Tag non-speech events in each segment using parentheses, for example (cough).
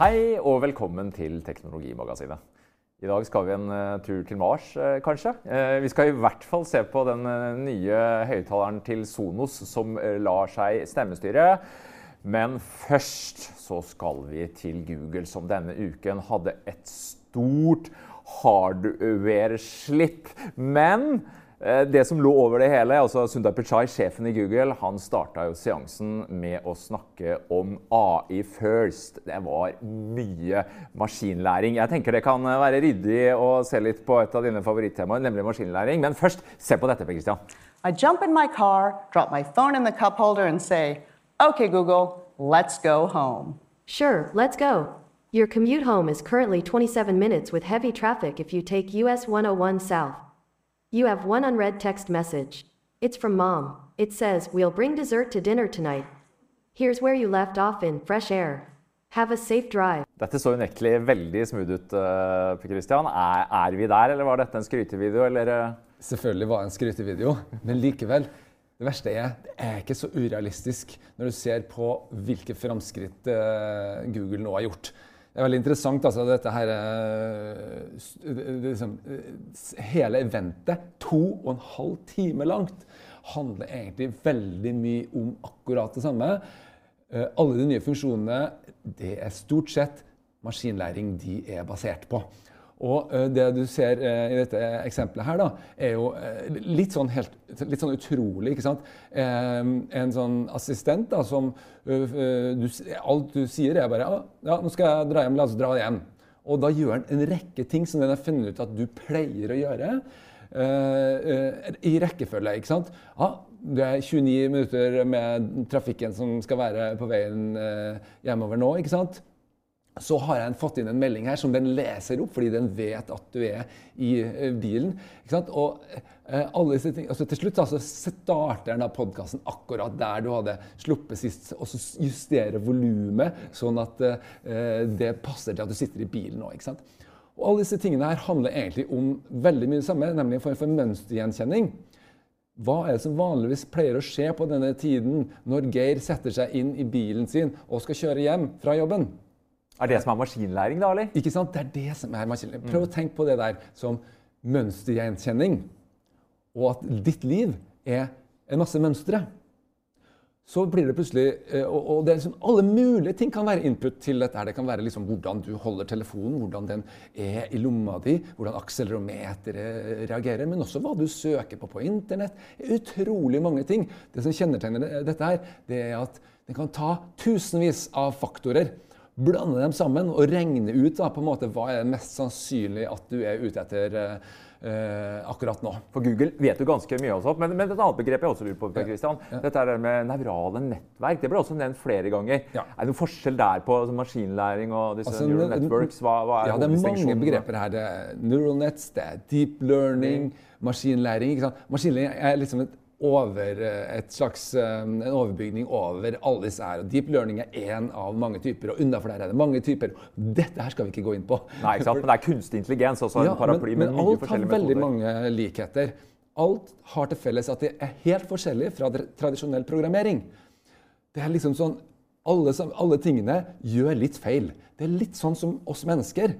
Hei og velkommen til Teknologimagasinet. I dag skal vi en uh, tur til Mars, uh, kanskje. Uh, vi skal i hvert fall se på den nye høyttaleren til Sonos som lar seg stemmestyre. Men først så skal vi til Google, som denne uken hadde et stort hardware-slipp. Men Eh, det som lå over det hele, altså Sundar Pichai, sjefen i Google, han starta jo seansen med å snakke om AI first. Det var mye maskinlæring. Jeg tenker det kan være ryddig å se litt på et av dine favorittemaer, nemlig maskinlæring. Men først, se på dette, Per Christian. I jump in my car, drop my phone in the cup holder and say, OK, Google, let's go home. Sure, let's go. Your commute home is currently 27 minutes with heavy traffic if you take US 101 south. You have one unread text message. It's from mom. It says, We'll bring dessert to dinner tonight. Here's where you left off in fresh air. Have a safe drive. Dette så unektelig veldig smooth ut, uh, Christian. Er, er, vi der, eller var dette en skrytevideo, eller? Uh? Selvfølgelig var det en skrytevideo, men likevel. Det verste er det er ikke så urealistisk når du ser på hvilke framskritt uh, Google nå har gjort. Det er veldig interessant. altså dette her, liksom, Hele eventet, to og en halv time langt, handler egentlig veldig mye om akkurat det samme. Eh, alle de nye funksjonene det er stort sett maskinlæring de er basert på. Og uh, det du ser uh, i dette eksempelet her, da, er jo uh, litt, sånn helt, litt, sånn utrolig. ikke sant? en sånn assistent da, som du, Alt du sier, er bare ja, nå skal jeg dra hjem. La oss dra hjem. Og da gjør han en rekke ting som den har funnet ut at du pleier å gjøre. I rekkefølge, ikke sant. Ja, det er 29 minutter med trafikken som skal være på veien hjemover nå. ikke sant? Så har jeg fått inn en melding her som den leser opp, fordi den vet at du er i eh, bilen. Og eh, alle disse ting, altså Til slutt altså, starter den podkasten akkurat der du hadde sluppet sist, og så justerer volumet sånn at uh, det passer til at du sitter i bilen nå. Og Alle disse tingene her handler egentlig om veldig mye det samme, nemlig en form for mønstergjenkjenning. Hva er det som vanligvis pleier å skje på denne tiden når Geir setter seg inn i bilen sin og skal kjøre hjem fra jobben? Er det som er maskinlæring, da? eller? Ikke sant? Det er det som er maskinlæring. Prøv å tenke på det der som mønstergjenkjenning. Og at ditt liv er en masse mønstre. Så blir det plutselig eh, Og, det er liksom, alle mulige ting kan være input til dette. Det kan være liksom hvordan du holder telefonen, hvordan den er i lomma di, hvordan akselerometeret reagerer, men også hva du søker på på internett. Utrolig mange ting. Det som kjennetegner dette her, det er at det kan ta tusenvis av faktorer blande dem sammen og regne ut da, på en måte hva er det mest sannsynlig at du er ute etter eh, akkurat nå. For Google vet jo ganske mye også, men, men et annet begrep jeg også lurer på, Per Christian, ja, ja. dette er det med nevrale nettverk. Det ble også nevnt flere ganger. Ja. Er det noen forskjell der på altså, maskinlæring og disse altså, neural networks? Hva, hva er ja, det er mange begreper her. Det er neural nets, det er deep learning, mm. maskinlæring. Maskinlæring er liksom et over eh, et slags, eh, en overbygning over alle disse her. Deep learning er én av mange typer, og unnafor der er det mange typer. Dette her skal vi ikke gå inn på. Nei, ikke sant? Men det er kunstig intelligens også ja, en paraply men, men med mye forskjellige metoder. alt har veldig mange likheter. Alt har til felles at det er helt forskjellig fra tradisjonell programmering. Det er liksom sånn, alle, alle tingene gjør litt feil. Det er litt sånn som oss mennesker.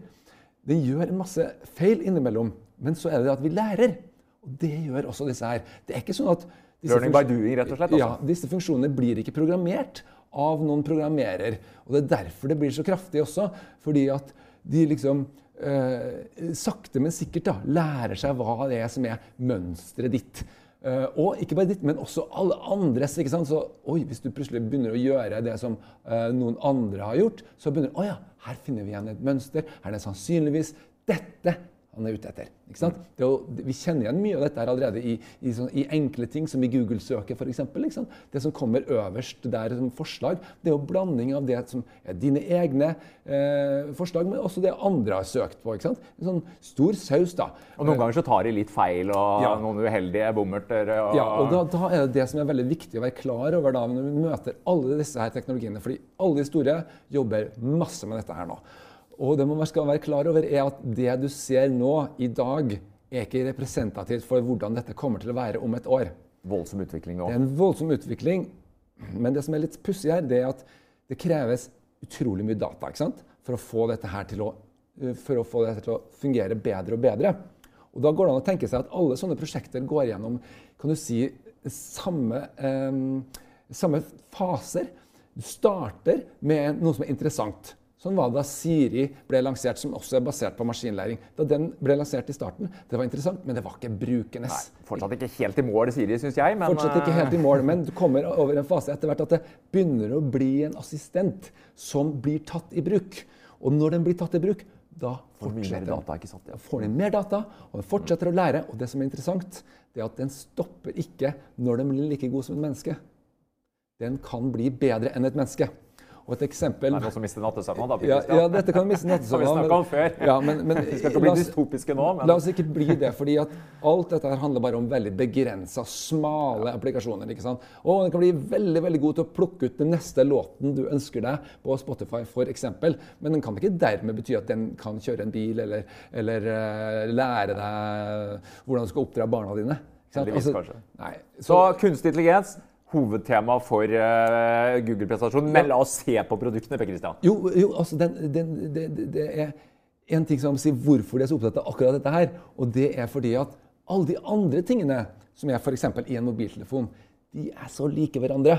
Det gjør en masse feil innimellom, men så er det at vi lærer. Og Det gjør også disse her. Det er ikke sånn at Learning by doing, rett og slett? Altså. Ja, Disse funksjonene blir ikke programmert av noen programmerer. Og Det er derfor det blir så kraftig også. Fordi at de liksom eh, sakte, men sikkert da, lærer seg hva det er som er mønsteret ditt. Uh, og ikke bare ditt, men også alle andres. ikke sant? Så oi, Hvis du plutselig begynner å gjøre det som uh, noen andre har gjort, så begynner du å ja, her finner vi igjen et mønster. Her er det sannsynligvis dette han er ute etter. Ikke sant? Jo, vi kjenner igjen mye av dette her allerede i, i, sånn, i enkle ting, som i Google-søket f.eks. Det som kommer øverst der som forslag, det er jo blanding av det som er dine egne eh, forslag, men også det andre har søkt på. ikke sant? En sånn stor saus, da. Og Noen ganger så tar de litt feil, og ja. noen uheldige bommerter. Og... Ja, og da, da, er det det som er veldig viktig å være klar over da, når vi møter alle disse her teknologiene. fordi alle de store jobber masse med dette her nå. Og det man skal være klar over, er at det du ser nå, i dag, er ikke representativt for hvordan dette kommer til å være om et år. Voldsom utvikling nå. Det er en voldsom utvikling. Men det som er litt pussig her, det er at det kreves utrolig mye data ikke sant? for å få dette her til å, eh, for å, få dette til å fungere bedre og bedre. Og Da går det an å tenke seg at alle sånne prosjekter går gjennom kan du si, samme, eh, samme faser. Du starter med noe som er interessant. Sånn var det da Siri ble lansert, som også er basert på maskinlæring. Da den ble lansert i starten, det var interessant, men det var ikke brukernes. Nei, fortsatt ikke helt i mål, Siri, syns jeg. Men, Fortsatt ikke helt i mål, (laughs) men du kommer over en fase etter hvert at det begynner å bli en assistent som blir tatt i bruk. Og når den blir tatt i bruk, da får mye mer fortsetter data, ikke sant? Ja. Får den mer data, og den fortsetter å lære. Og det som er interessant, det er at den stopper ikke når den blir like god som et menneske. Den kan bli bedre enn et menneske. Og et eksempel noen som mister nattesøvnen, da. Ja, ja, dette kan miste nattesøvnen. (laughs) vi snakket om før. Ja, men, men, (laughs) Vi skal ikke bli oss- dystopiske nå, men La oss ikke bli det, fordi at alt dette her handler bare om veldig begrensa, smale applikasjoner. ikke sant? Og den kan bli veldig veldig god til å plukke ut den neste låten du ønsker deg på Spotify, f.eks. Men den kan ikke dermed bety at den kan kjøre en bil eller, eller uh, lære deg hvordan du skal oppdra barna dine. Heldigvis, kanskje. Nei, Så kunstig intelligens, hovedtema for eh, Google-presentasjonen. Men la oss se på produktene, Per Christian. Jo, jo altså den, den, det, det- er en ting som sier hvorfor de er så opptatt av akkurat dette her. Og det er fordi at alle de andre tingene som er f.eks. i en mobiltelefon, de er så like hverandre.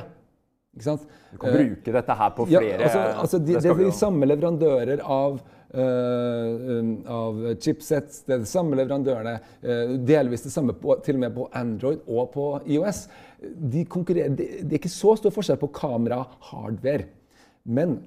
Ikke sant? Du kan bruke dette her på Ja, flere altså, altså de, det det er de samme leverandører av, uh, um, av chipsets, det er de samme leverandørene, uh, delvis det samme på, til og med på Android og på IOS. De konkurrerer, det, er ikke så stor forskjell på kamera-hardware. Men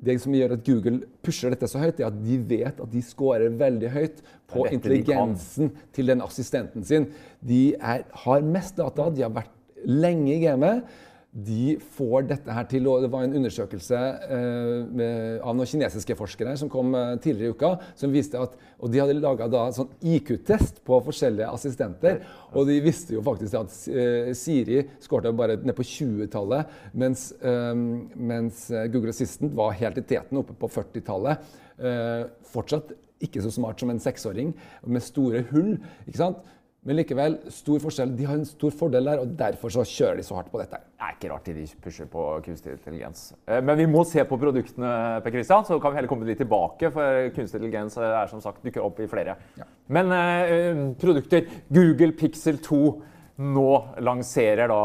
det som gjør at Google pusher dette så høyt, er at de vet at de scorer veldig høyt på dette de intelligensen til den assistenten sin. De er, har mest data, de har vært lenge i gamet. De får dette her til, og Det var en undersøkelse eh, med, av noen kinesiske forskere som kom eh, tidligere i uka, som viste at og De hadde laga sånn IQ-test på forskjellige assistenter. Og de visste jo faktisk at eh, Siri skårte bare ned på 20-tallet, mens, mens Google Assistant var helt i teten, oppe på 40-tallet. Eh, fortsatt ikke så smart som en seksåring, med store hull. ikke sant? Men likevel, stor forskjell. De har en stor fordel der, og derfor så kjører de så hardt på dette. Det er ikke rart de pusher på kunstig intelligens. Eh, Men vi må se på produktene, Per Christian, så kan vi heller komme litt tilbake. For kunstig intelligens eh, er som sagt dukker opp i flere. Men eh, produkter Google Pixel 2 nå lanserer da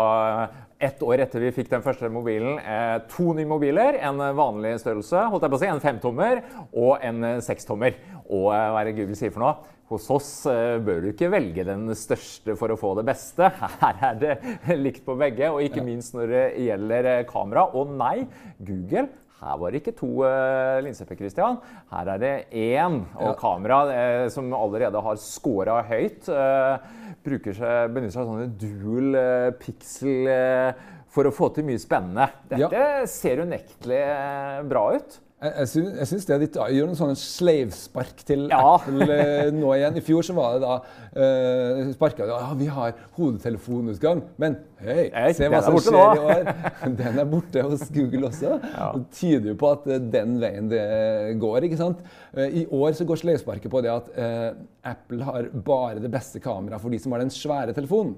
ett år etter vi fikk den første mobilen, eh, to nye mobiler. En vanlig størrelse, holdt jeg på å si, en femtommer og en eh, sekstommer. Og eh, hva er det Google sier for noe? Hos oss eh, bør du ikke velge den største for å få det beste. (laughs) Her er det likt på begge, og ikke minst når det gjelder eh, kamera. Og nei, Google her var det ikke to uh, linser, Christian. Her er det én. Og Ja. kamera, eh, som allerede har scora høyt, eh, bruker seg, benytter seg av sånne dual eh, pixel eh, for å få til mye spennende. Dette ser unektelig bra ut. Jeg, jeg, syns, det er ditt, gjør noen sånne sleivspark til Ja. Apple eh, nå igjen. I fjor så var det da uh, sparka de ja, vi har hodetelefonutgang, men hei, Hei, se hva som skjer nå. i år. (laughs) Den er borte hos Google også. Det tyder jo på at eh, den veien det går. ikke sant? Eh, I år så går sleivsparket på det at uh, Apple har bare det beste kameraet for de som har den svære telefonen.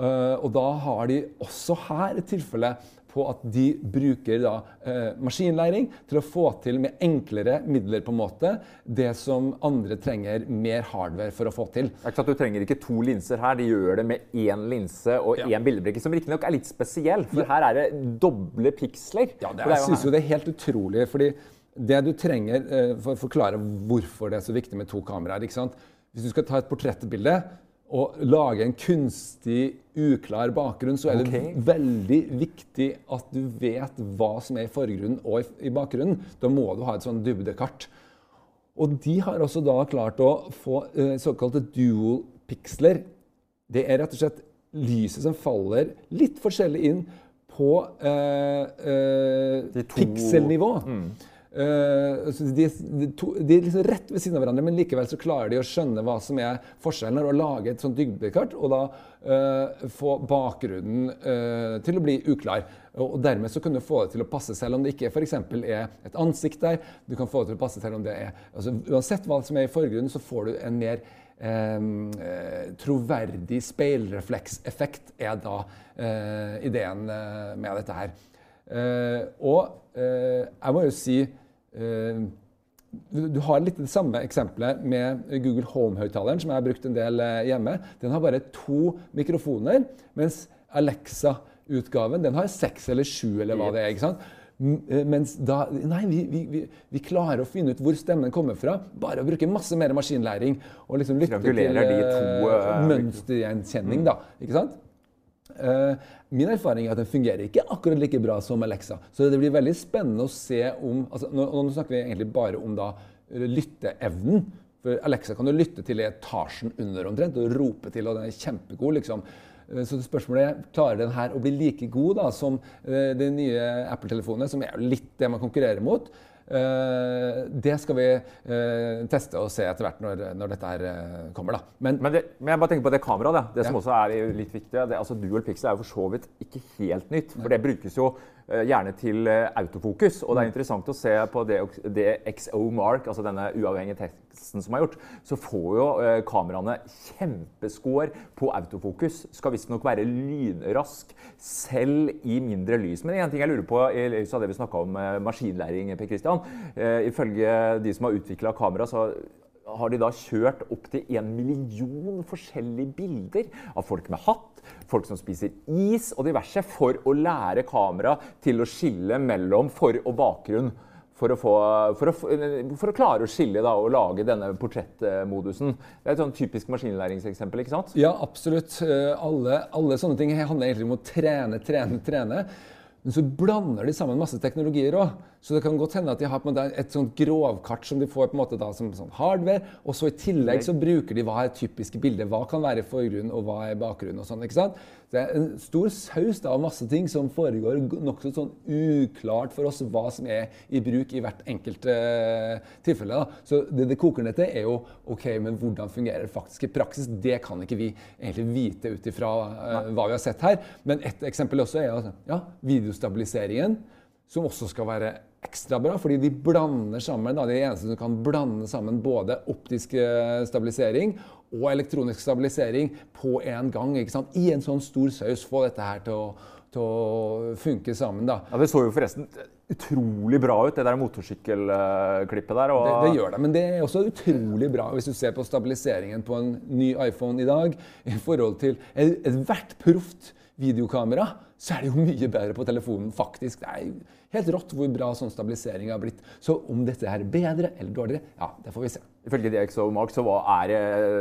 Uh, og da har de også her et tilfelle på at de bruker da, eh, maskinlæring til å få til med enklere midler på en måte det som andre trenger mer hardware for å få til. Det er ikke sant, Du trenger ikke to linser her, de gjør det med én linse og én bildebrikke, som riktignok er litt spesiell, for her er det doble piksler. Ja, det, For jeg synes jo det er helt utrolig. fordi det du trenger eh, for å forklare hvorfor det er så viktig med to kameraer ikke sant? Hvis du skal ta et portrettbilde og lage en kunstig, uklar bakgrunn, så er det Ok. veldig viktig at du vet hva som er i forgrunnen og i, bakgrunnen. Da må du ha et sånn dybdekart. Og de har også da klart å få eh, såkalte dual pixler. Det er rett og slett lyset som faller litt forskjellig inn på eh, eh, pikselnivå. Så de, de, to, de er liksom rett ved siden av hverandre, men likevel så klarer de å skjønne hva som er forskjellen, og lage et sånt dybdekart, og da uh, få bakgrunnen uh, til å bli uklar. Og, og dermed så kan du få det til å passe, selv om det ikke eksempel er et ansikt der. Du kan få det til å passe selv om det er altså Uansett hva som er i forgrunnen, så får du en mer eh, eh, troverdig speilreflekseffekt, er da uh, ideen eh, med dette her. Uh, og eh, jeg må jo si eh, du, har litt det samme eksempelet med Google Home-høyttaleren, som jeg har brukt en del eh, hjemme. Den har bare to mikrofoner, mens Alexa-utgaven den har seks eller sju, eller hva det er. ikke sant? Eh, Mens da Nei, vi, vi, vi, vi klarer å finne ut hvor stemmen kommer fra, bare å bruke masse mer maskinlæring og liksom lytte til uh, eh, eh, mønstergjenkjenning, da. Ikke sant? Eh, min erfaring er at den fungerer ikke akkurat like bra som Alexa. Så det blir veldig spennende å se om altså, nå, nå snakker vi egentlig bare om da eh, lytteevnen. For Alexa kan du lytte til etasjen under omtrent og rope til, og den er kjempegod. liksom. Eh, Så spørsmålet er, klarer den her å bli like god da, som de nye Apple-telefonene, som er jo litt det man konkurrerer mot? Eh, det skal vi eh, teste og se etter hvert når, når dette her eh, kommer. da. Men Men, det, men jeg bare tenker på det kameraet. Det, det som også er litt viktig. Det, altså Dual Pixel er jo for så vidt ikke helt nytt. For det brukes jo gjerne til eh, autofokus. Og det er interessant å se på det, det XO Mark, altså denne uavhengige teksten som er gjort, så får jo eh, kameraene kjempeskår på autofokus. Skal visstnok være lynrask selv i mindre lys. Men en ting jeg lurer på i lys av det vi snakka om eh, maskinlæring, Per Christian. Eh, ifølge de som har utvikla kamera, så har de da kjørt opp til en million forskjellige bilder av folk med hatt, folk som spiser is og diverse, for å lære kamera til å skille mellom for- og bakgrunn. For å, få, for, å, for å klare å skille da, og lage denne portrettmodusen. Det er et sånn typisk maskinlæringseksempel. ikke sant? Ja, absolutt. Eh, Alle, alle sånne ting handler egentlig om å trene, trene, trene. Men så blander de sammen masse teknologier òg. Så det kan godt hende at de har et sånt grovkart som de får på en måte da som sånn hardware. Og så i tillegg så bruker de hva er typiske bilder. Hva kan være forgrunn, og hva er bakgrunn og sånn. ikke sant? Det er en stor saus da, av masse ting som foregår nokså sånn uklart for oss hva som er i bruk i hvert enkelt uh, tilfelle. da. Så det det koker ned til, er jo ok, men hvordan fungerer det faktisk i praksis? Det kan ikke vi egentlig vite ut ifra uh, hva vi har sett her. Men et eksempel også er ja, videostabiliseringen, som også skal være ekstra bra, fordi de blander sammen. Da, de er eneste som kan blande sammen både optisk eh, stabilisering og elektronisk stabilisering på en gang. ikke sant? I en sånn stor saus. Få dette her til å, til å funke sammen. da. Ja, Det så jo forresten utrolig bra ut, det der motorsykkelklippet der. Det, det gjør det, men det er også utrolig bra hvis du ser på stabiliseringen på en ny iPhone i dag i forhold til et- ethvert proft videokamera, så er det jo mye bedre på telefonen, faktisk. Det er helt rått hvor bra sånn stabilisering har blitt. Så om dette er bedre eller dårligere, ja, det får vi se. Ifølge DxO Mark så er,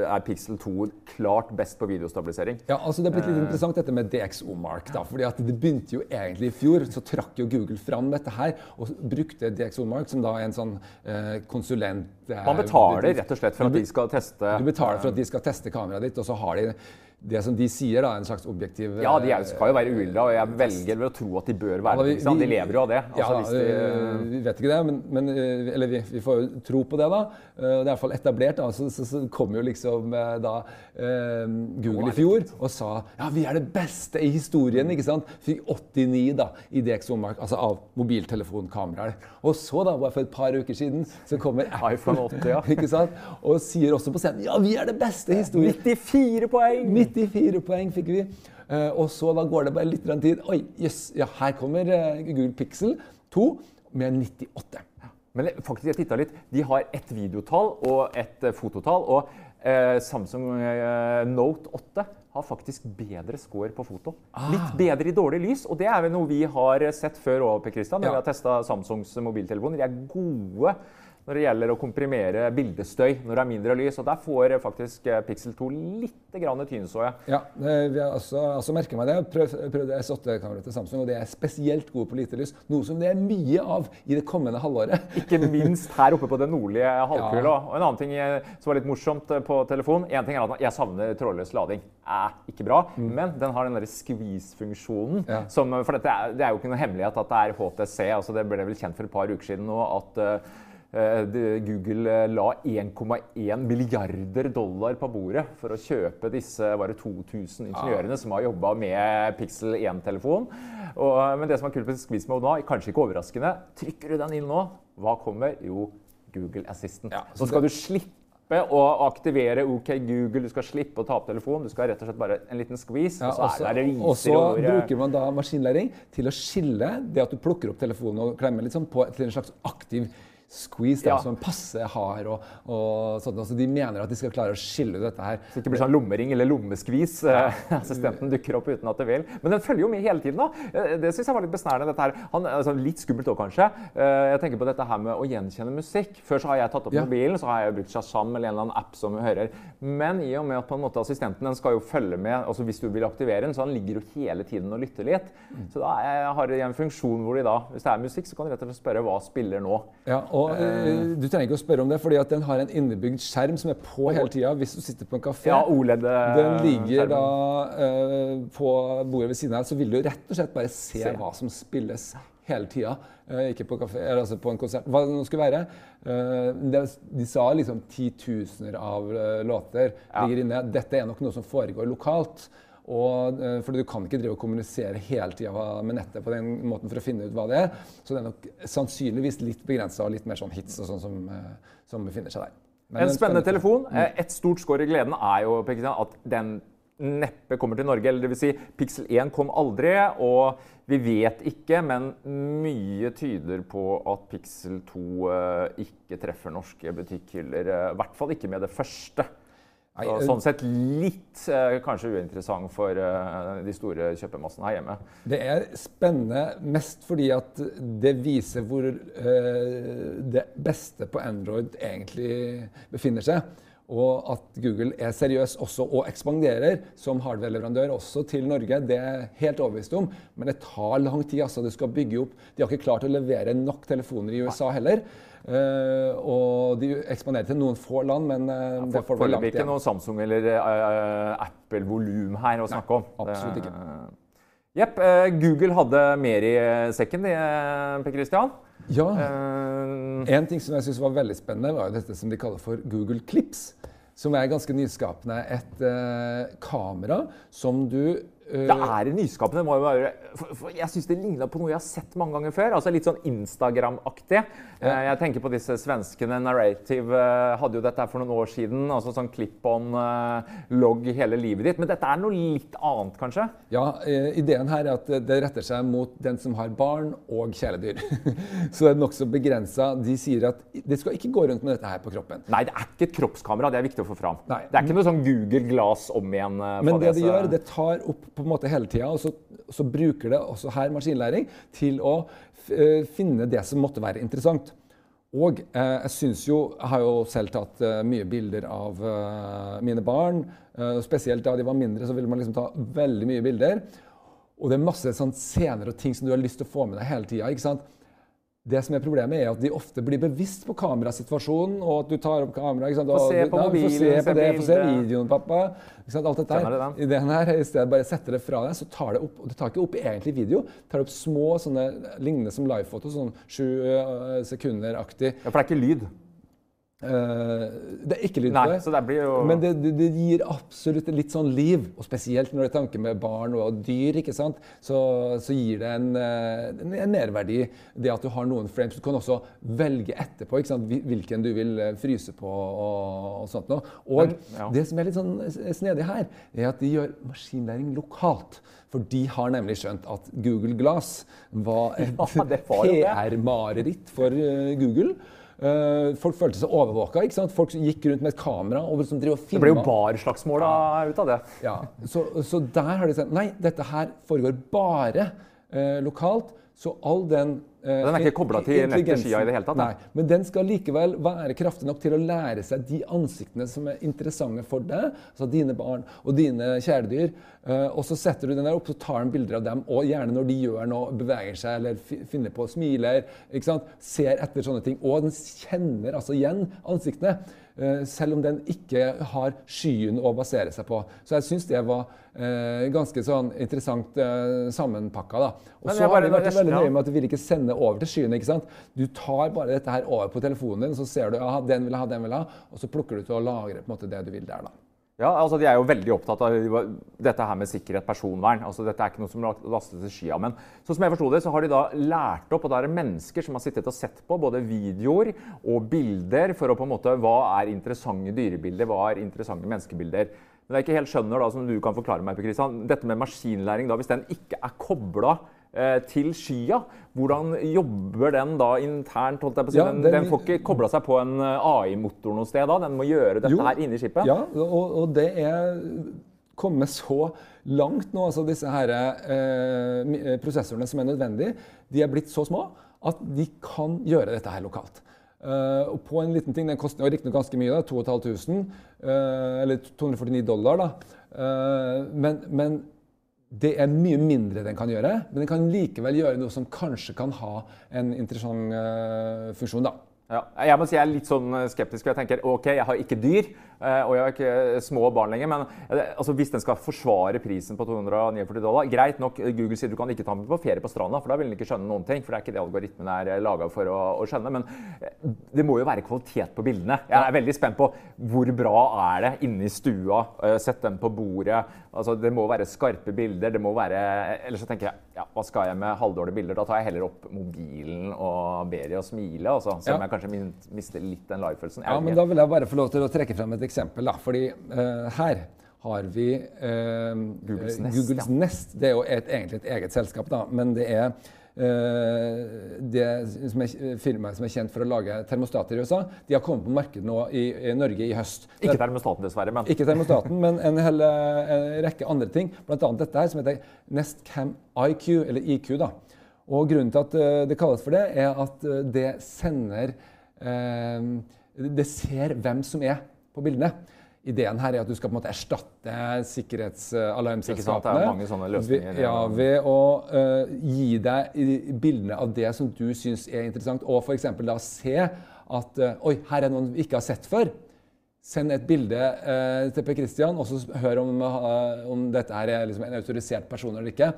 er Pixel 2 klart best på videostabilisering. Ja, altså Det er blitt litt interessant dette med DxO-mark. da, fordi at Det begynte jo egentlig i fjor. Så trakk jo Google fram dette her og brukte DxO-mark som da en sånn eh, konsulent... eh, Man betaler rett og slett for at de skal teste Du betaler for at de skal teste kameraet ditt, og så har de det som de sier, da, en slags objektiv Ja, de skal jo være uhilda, og jeg velger vel å tro at de bør være det. Ja. De lever jo av det. Ja, Altså, hvis de, vi vet ikke det, men, men øh, eller vi, vi får jo tro på det, da. Øh, Det er i hvert fall etablert. da, Så, så, så kom jo liksom da Google i fjor og sa ja, vi er det beste i historien. ikke sant? Fikk 89 da, i DxO-mark, altså av mobiltelefonkameraer. Og så, da, bare for et par uker siden, så kommer (laughs) iPhone 80, ja. (laughs) ikke sant? og sier også på scenen ja, vi er det beste i historien. 94 poeng! 94 poeng fikk vi. Eh, og så da går det bare litt tid. Oi, jøss, ja, her kommer eh, Google Pixel 2 med 98. Men faktisk, jeg titta litt. De har ett videotall og ett eh, fototall. Og eh, Samsung eh, Note 8 har faktisk bedre score på foto. Ah. Litt bedre i dårlig lys. Og det er vel noe vi har sett før òg, Per Christian. Når Ja. vi har testa Samsungs mobiltelefoner. De er gode når det gjelder å komprimere bildestøy når det er mindre lys. Og der får eh, faktisk eh, Pixel 2 litt grann tyn, så jeg. Ja, eh, vi har også, også merket meg det. Jeg prøv, prøvde S8-kameraet til Samsung, og det er spesielt gode på lite lys. Noe som det er mye av i det kommende halvåret. (laughs) Ikke minst her oppe på den nordlige halvkula. Ja. Og en annen ting eh, som var litt morsomt eh, på telefon En ting er at jeg savner trådløs lading. Eh, ikke bra. Men den har den derre squeeze-funksjonen. Mm. Ja. som, For dette er, det er jo ikke noe hemmelighet at det er HTC. altså Det ble vel kjent for et par uker siden nå at eh, eh, Google eh, la 1,1 milliarder dollar på bordet for å kjøpe disse var det 2000 ingeniørene som har jobba med Pixel 1-telefon. Men det som er kult med Squeeze Mode nå, kanskje ikke overraskende, trykker du den inn nå, hva kommer? Jo, Google Assistant. Ja, så så skal du slippe å aktivere OK Google. Du skal slippe å ta opp telefonen. Du skal rett og slett bare en liten squeeze, Ja, og så også- er det og så eh, bruker man da maskinlæring til å skille det at du plukker opp telefonen og klemmer litt sånn på til en slags aktiv squeeze, da, Ja. som passe hard og, og sånn. Altså, de mener at de skal klare å skille ut dette her. Så det ikke blir sånn lommering eller lommeskvis. Eh, (laughs) Assistenten dukker opp uten at det vil. Men den følger jo med hele tiden. da. Eh, Det syns jeg var litt besnærende. dette her. Han, altså, litt skummelt òg, kanskje. Eh, Jeg tenker på dette her med å gjenkjenne musikk. Før så har jeg tatt opp Ja. mobilen, så har jeg brukt Shazam eller en eller annen app som vi hører. Men i og med at på en måte assistenten den skal jo følge med altså hvis du vil aktivere den, så han ligger jo hele tiden og lytter litt. Så da er- har jeg en funksjon hvor de da, hvis det er musikk, så kan du rett og slett spørre hva spiller nå. Ja, og eh, Du trenger ikke å spørre om det, fordi at den har en innebygd skjerm som er på hele tida. Hvis du sitter på en kafé. Ja, OLED. eh, Den ligger da uh, på bordet ved siden av, så vil du rett og slett bare se, Se. hva som spilles hele tida. Uh, ikke på, kafé, eller altså på en konsert. Hva det nå skulle være. Det, de sa liksom titusener av låter Ja. ligger inne. Dette er nok noe som foregår lokalt. Og, for fordi du kan ikke drive og kommunisere hele tida med nettet på den måten for å finne ut hva det er. Så det er nok sannsynligvis litt begrensa og litt mer sånn hits og sånn som, eh, som befinner seg der. Men En spennende telefon. Mm. Et stort skår i gleden er jo at den neppe kommer til Norge. Eller det vil si, Pixel 1 kom aldri, og vi vet ikke, men mye tyder på at Pixel 2 eh, ikke treffer norske butikkhyller. eh, I hvert fall ikke med det første. Og eh, sånn sett litt eh, kanskje uinteressant for eh, de store kjøpemassene her hjemme. Det er spennende mest fordi at det viser hvor det beste på Android egentlig befinner seg. Og at Google er seriøs også og ekspanderer som hardware-leverandør også til Norge. Det er jeg helt overbevist om, men det tar lang tid. altså Du skal bygge opp De har ikke klart å levere nok telefoner i USA heller. Eh, og de eksponerte til noen få land, men uh, det får vel langt Foreløpig ikke igjen. noe Samsung eller uh, Apple-volum her å snakke om. absolutt ikke. Jepp. eh, Google hadde mer i eh, sekken, de, eh, Per Christian. Ja. Eh, En ting som jeg synes var veldig spennende, var jo dette som de kaller for Google Clips. Som er ganske nyskapende. Et eh, kamera som du eh, det er nyskapende. Må jo være, jeg syns det ligna på noe jeg har sett mange ganger før. altså Litt sånn Instagram-aktig. Eh, jeg tenker på disse svenskene. Narrative eh, hadde jo dette for noen år siden. altså sånn Clip-on-logg hele livet ditt. Men dette er noe litt annet, kanskje? Ja, eh, ideen her er at det retter seg mot den som har barn og kjæledyr. (laughs) Så det er nokså begrensa. De sier at det skal ikke gå rundt med dette her på kroppen. Nei, det er ikke et kroppskamera. Det er viktig å få fram. Nei. Det er ikke noe sånn Google Glass om igjen. eh, Men det de gjør, det tar opp på en måte hele tida, og så, så bruker det også her maskinlæring til å eh, finne det som måtte være interessant. Og eh, jeg syns jo Jeg har jo selv tatt eh, mye bilder av eh, mine barn. Eh, spesielt da de var mindre, så ville man liksom ta veldig mye bilder. Og det er masse sånn scener og ting som du har lyst til å få med deg hele tida. Det som er Problemet er at de ofte blir bevisst på kamerasituasjonen, og at du tar opp kamera. ikke sant? Få se på mobilen, se på det, få se videoen, pappa. Ikke sant? Alt dette her. Ideen her er i stedet bare setter det fra deg, så tar det opp og det tar ikke opp egentlig video. Det tar opp små sånne lignende som livefoto, sånn sju uh, sekunder-aktig. Ja, For det er ikke lyd. Eh, det er ikke lyd på det. så det blir jo Men det, det, gir absolutt litt sånn liv, og spesielt når det er tanke med barn og dyr, ikke sant? Så, så gir det en, eh, en, merverdi, det at du har noen frames. Du kan også velge etterpå ikke sant? Hvilken du vil eh, fryse på og, og sånt noe. Og ja. det som er litt sånn snedig her, er at de gjør maskinlæring lokalt. For de har nemlig skjønt at Google Glass var et (laughs) Ja. PR-mareritt for Google. Eh, folk følte seg overvåka. ikke sant? Folk gikk rundt med et kamera og som drev og Det ble jo barslagsmål ut av det. Ja, så, så der har de sagt nei, dette her foregår bare eh, lokalt. Så all den eh, Den er ikke kobla til nettskia i det hele tatt, da? Nei, men den skal likevel være kraftig nok til å lære seg de ansiktene som er interessante for deg, altså dine barn og dine kjæledyr. Eh, og så setter du den der opp, så tar den bilder av dem, og gjerne når de gjør noe, beveger seg eller finner på, smiler, ikke sant? ser etter sånne ting. Og den kjenner altså igjen ansiktene. Eh, selv om den ikke har skyen å basere seg på. Så jeg syns det var eh, ganske sånn interessant eh, sammenpakka. da. Og så har vi vært veldig nøye med at du vil ikke sende over til skyene. ikke sant? Du tar bare dette her over på telefonen din, så ser du ja, den vil jeg ha, den vil jeg ha, og så plukker du til å lagre på en måte det du vil der. da. Ja, altså De er jo veldig opptatt av dette her med sikkerhet, personvern. altså Dette er ikke noe som lastes til skya. Men sånn som jeg forsto det, så har de da lært opp, og da er det mennesker som har sittet og sett på både videoer og bilder for å på en måte Hva er interessante dyrebilder? Hva er interessante menneskebilder? Men jeg ikke helt skjønner, da, som du kan forklare meg, Kristian, dette med maskinlæring, da, hvis den ikke er kobla Eh, til skya. Hvordan jobber den da internt? holdt jeg på å si? Ja, den, den, får ikke kobla seg på en eh, AI-motor noe sted? da? Den må gjøre dette jo, her inni skipet? Ja, og, og, det er kommet så langt nå, altså disse her, eh, prosessorene som er nødvendige, de er blitt så små at de kan gjøre dette her lokalt. Uh, og på en liten ting, Den koster riktignok ganske mye, da, 2500, uh, eller 249 dollar. da. Uh, men, men det er mye mindre den kan gjøre, men den kan likevel gjøre noe som kanskje kan ha en interessant funksjon. da. Ja, jeg må si jeg er litt sånn skeptisk. for Jeg tenker ok, jeg har ikke dyr, eh, og jeg har ikke små barn lenger. Men eh, altså, hvis den skal forsvare prisen på 249 dollar Greit nok, Google sier du kan ikke ta den på ferie på stranda, for da vil den ikke skjønne noen ting. For det er ikke det algoritmen er eh, laga for å, å, skjønne. Men det må jo være kvalitet på bildene. Jeg er veldig spent på hvor bra er det inne i stua. Sett den på bordet. Altså, det må være skarpe bilder. det må være, Ellers så tenker jeg ja, hva skal jeg med halvdårlige bilder? Da tar jeg heller opp mobilen og ber de å smile. Altså, selv om jeg kanskje mister litt den live-følelsen. Ja, men Da vil jeg bare få lov til å trekke frem et eksempel. Da. Fordi uh, her har vi uh, Googles, Nest, Googles ja. Nest. Det er jo et, egentlig et eget selskap, da, men det er Uh, det som er, firmaet som er kjent for å lage termostater i USA, de har kommet på markedet nå i, i Norge i høst. Ikke termostaten, dessverre. men... Ikke termostaten, men en hel en rekke andre ting. Bl.a. dette her som heter Nestcam IQ, eller IQ. da. Og Grunnen til at uh, det kalles for det, er at uh, det sender Det ser hvem som er på bildene. Ideen her er at du skal på en måte erstatte sikkerhetsalarmselskapene ved, ja, ved å uh, gi deg bildene av det som du syns er interessant, og f.eks. da se at uh, Oi, her er noen vi ikke har sett før. Send et bilde uh, til Per Christian, og så hør om, om dette her er liksom en autorisert person eller ikke.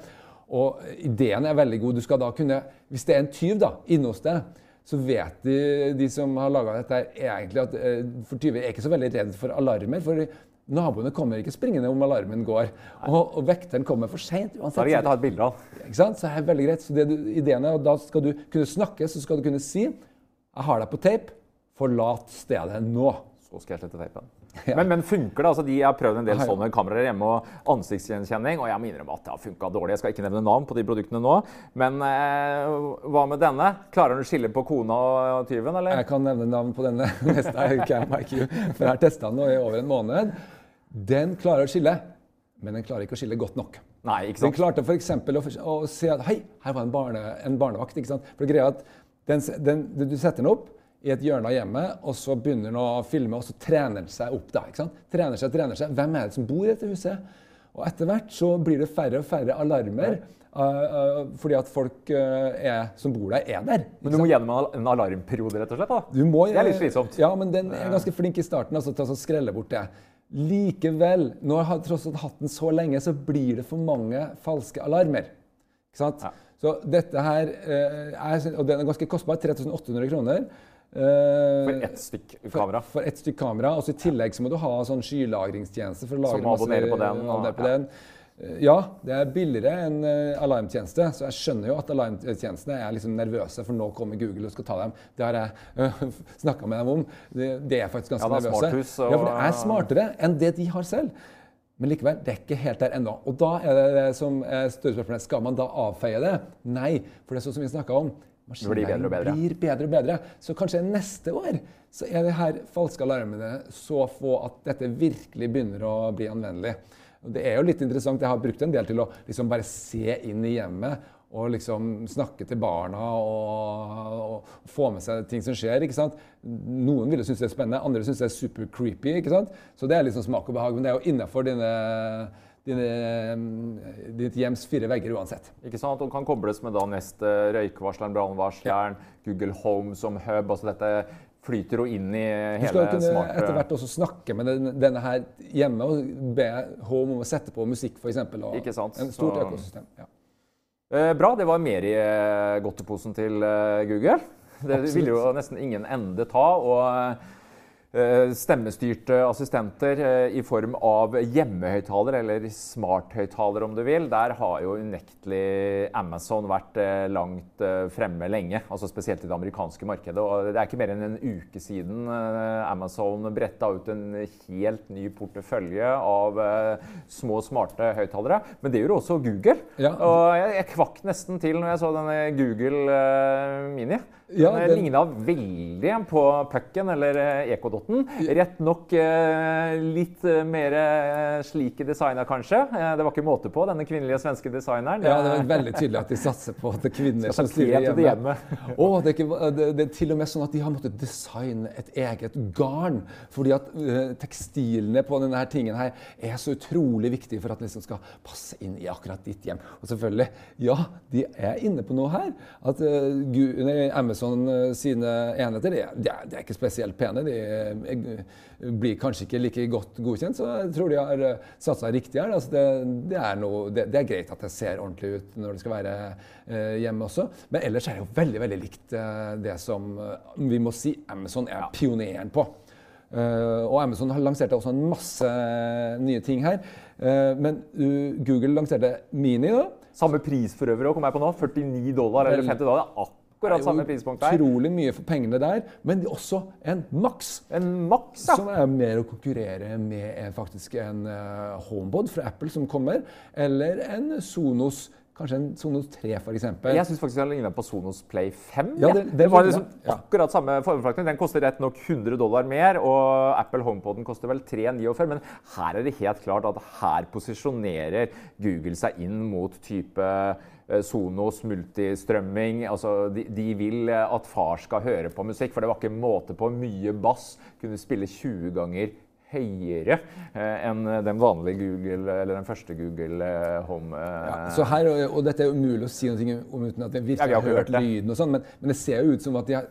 Og ideen er veldig god. Du skal da kunne, Hvis det er en tyv da, inne hos deg så vet de, de som har laga dette, egentlig at eh, for tyver er ikke så veldig redd for alarmer. for Naboene kommer ikke springende om alarmen går. Og, og vekteren kommer for seint. Da er det greit å ha et bilde av. Ikke sant? Så er veldig greit. Så det, ideen er, og Da skal du kunne snakke, så skal du kunne si 'Jeg har deg på tape. Forlat stedet nå'. Så skal jeg slette teipen. (laughs) Ja. Men, men, funker det? altså de har prøvd en del sånne kameraer hjemme og ansiktsgjenkjenning, og jeg må innrømme at det har funka dårlig. Jeg skal ikke nevne navn på de produktene nå. Men eh, hva med denne? Klarer den å skille på kona og tyven, eller? Jeg kan nevne navn på denne. (laughs) Neste er Cam IQ. For jeg har testa den nå i over en måned. Den klarer å skille, men den klarer ikke å skille godt nok. Nei, ikke sant? Den klarte f.eks. Å, å se at hei, her var en, barne, en barnevakt. ikke sant? For greia at den, den, Du setter den opp i et hjørne av hjemmet, og så begynner han å filme, og så trener han seg opp. da, ikke sant? Trener seg, trener seg. Hvem er det som bor i dette huset? Og etter hvert så blir det færre og færre alarmer. Uh, uh, fordi at folk uh, er, som bor der, er der. Men du må gjennom en alarmperiode, rett og slett? da? Må, det er litt slitsomt. Ja, men den er ganske flink i starten altså, til å skrelle bort det. Likevel, jeg har tross alt hatt den så lenge, så blir det for mange falske alarmer. Ikke sant? Ja. Så dette her er, og den er ganske kostbar. 3800 kroner. Uh, for ett stykk kamera? For, for ett stykk kamera. Og I tillegg så må du ha sånn skylagringstjeneste. for å lagre Som abonnerer på den. Og, på ja. den. Uh, ja, det er billigere enn uh, alarmtjeneste. Så jeg skjønner jo at alarmtjenestene er liksom nervøse, for nå kommer Google og skal ta dem. Det har jeg (laughs) uh, snakka med dem om. Det, det, er faktisk ganske ja, det er nervøse. Og... Ja, for det er smartere enn det de har selv. Men likevel, det er ikke helt der ennå. Og da er det det som er større spørsmål, Skal man da avfeie det? Nei, for det er sånn som vi snakka om. Maskinlæring blir bedre, blir bedre og bedre. Så kanskje neste år så er det her falske alarmene så få at dette virkelig begynner å bli anvendelig. Og det er jo litt interessant. Jeg har brukt en del til å liksom bare se inn i hjemmet og liksom snakke til barna og, og, få med seg ting som skjer. ikke sant? Noen vil jo synes det er spennende, andre syns det er super creepy. ikke sant? Så det er liksom smak og behag. Men det er jo innafor dine dine, eh, ditt hjems fire vegger uansett. Ikke sant? Og kan kobles med da neste røykvarsleren, brannvarsleren, ja. Google Home som hub. altså dette flyter jo inn i hele smarte... Du skal kunne etter hvert også snakke med denne her hjemme og be Home om å sette på musikk f.eks. Ikke sant? En stort Så, økosystem. Ja. Eh, bra. Det var mer i eh, godteposen til eh, Google. Det Absolutt. ville jo nesten ingen ende ta. og Eh, stemmestyrte assistenter eh, i form av hjemmehøyttaler, eller smarthøyttaler om du vil. Der har jo unektelig Amazon vært eh, langt fremme lenge. altså Spesielt i det amerikanske markedet. og Det er ikke mer enn en uke siden Amazon bretta ut en helt ny portefølje av små, smarte høyttalere. Men det gjorde også Google. Ja. Og jeg, jeg kvakk nesten til når jeg så denne Google Mini. Ja, den, den ligna veldig på pucken eller ekodotten. Rett nok eh, litt eh, mer eh, slik designa, kanskje. Det var ikke måte på, denne kvinnelige svenske designeren. Ja, det var veldig tydelig at de satser på at det er kvinner som styrer hjemme. hjemme. oh, det, er ikke, det, det, er til og med sånn at de har måttet designe et eget garn. Fordi at tekstilene på denne tingen her er så utrolig viktige for at det liksom skal passe inn i akkurat ditt hjem. Og selvfølgelig, ja, de er inne på noe her. At Amazon sine enheter de, de, er, de er, ikke spesielt pene. De eh, blir kanskje ikke like godt godkjent, så jeg tror de har eh, satsa riktig her. Altså det, det, er noe, det, er greit at det ser ordentlig ut når det skal være hjemme også. Men ellers er det jo veldig veldig likt det som vi må si Amazon er pioneren på. Uh, og Amazon har lanserte også en masse nye ting her. Uh, men uh, Google lanserte Mini. da. Samme pris for øvrig, kom jeg på nå. 49 dollar eller 50 dollar akkurat samme prispunkt der. Utrolig mye for pengene der, men også en maks. En maks, ja. Som er mer å konkurrere med en, faktisk en uh, HomePod fra Apple som kommer, eller en Sonos. Kanskje en Sonos 3 f.eks. Jeg syns faktisk den lignet på Sonos Play 5. Ja, det, det, det var liksom ja. akkurat samme formfrakting. Den koster rett nok 100 dollar mer, og Apple HomePoden koster vel 349. Men her er det helt klart at her posisjonerer Google seg inn mot type Eh, Sonos, multistrømming. Altså, de, de, vil eh, at far skal høre på musikk, for det var ikke måte på mye bass. Kunne spille 20 ganger høyere eh, enn den vanlige Google, eller den første Google eh, Home. Eh. Ja, så her, og, dette er umulig å si noe om uten at vi virkelig ja, har hørt, hørt lyden, og sånn, men, men, det ser jo ut som at de har,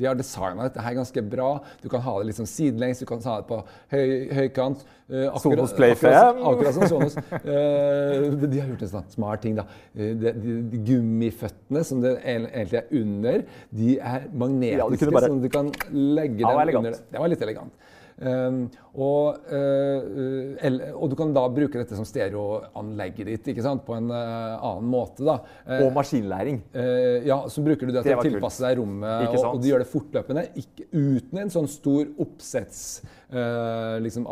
de har designa dette her ganske bra. Du kan ha det liksom sidelengs, du kan ha det på høy, høykant. Uh, Sonos Play 5. Akkurat, akkurat som Sonos. Uh, de har gjort en sånn smart ting, da. De, de, de gummiføttene som det egentlig er under, de er magnetiske, ja, bare... så du kan legge dem under det. Det var litt elegant. Um, og, uh, og, du kan da bruke dette som stereoanlegget ditt ikke sant? på en uh, annen måte. da. Uh, og maskinlæring. ja, Så bruker du det til å tilpasse deg rommet, og, og, du gjør det fortløpende. Ikke, uten en sånn stor oppsetts liksom,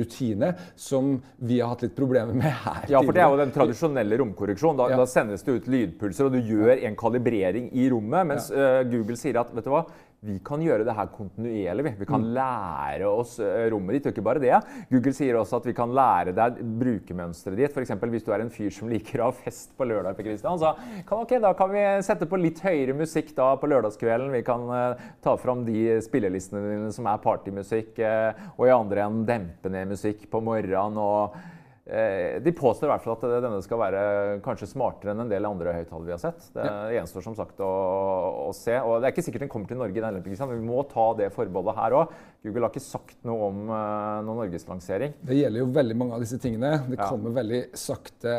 rutine som vi har hatt litt problemer med her. Ja, for det er jo den tradisjonelle romkorreksjonen. Da, ja. da sendes det ut lydpulser, og du gjør en kalibrering i rommet. Mens ja. Google sier at vet du hva, vi kan gjøre det her kontinuerlig. Vi kan mm. lære oss eh, rommet ditt. Og ikke bare det. Google sier også at vi kan lære deg brukermønsteret ditt. F.eks. hvis du er en fyr som liker å ha fest på lørdag, på Christian, så kan, okay, da kan vi sette på litt høyere musikk da på lørdagskvelden. Vi kan uh, ta fram de spillelistene dine som er partymusikk, uh, og i andre enden dempe ned musikk på morgenen. og de påstår i hvert fall at denne skal være kanskje smartere enn en del andre høyttalere vi har sett. Det ja. gjenstår som sagt å, å, se. og Det er ikke sikkert den kommer til Norge, den men vi må ta det forbeholdet her òg. Google har ikke sagt noe om uh, noen norgeslansering. Det gjelder jo veldig mange av disse tingene. Det ja. kommer veldig sakte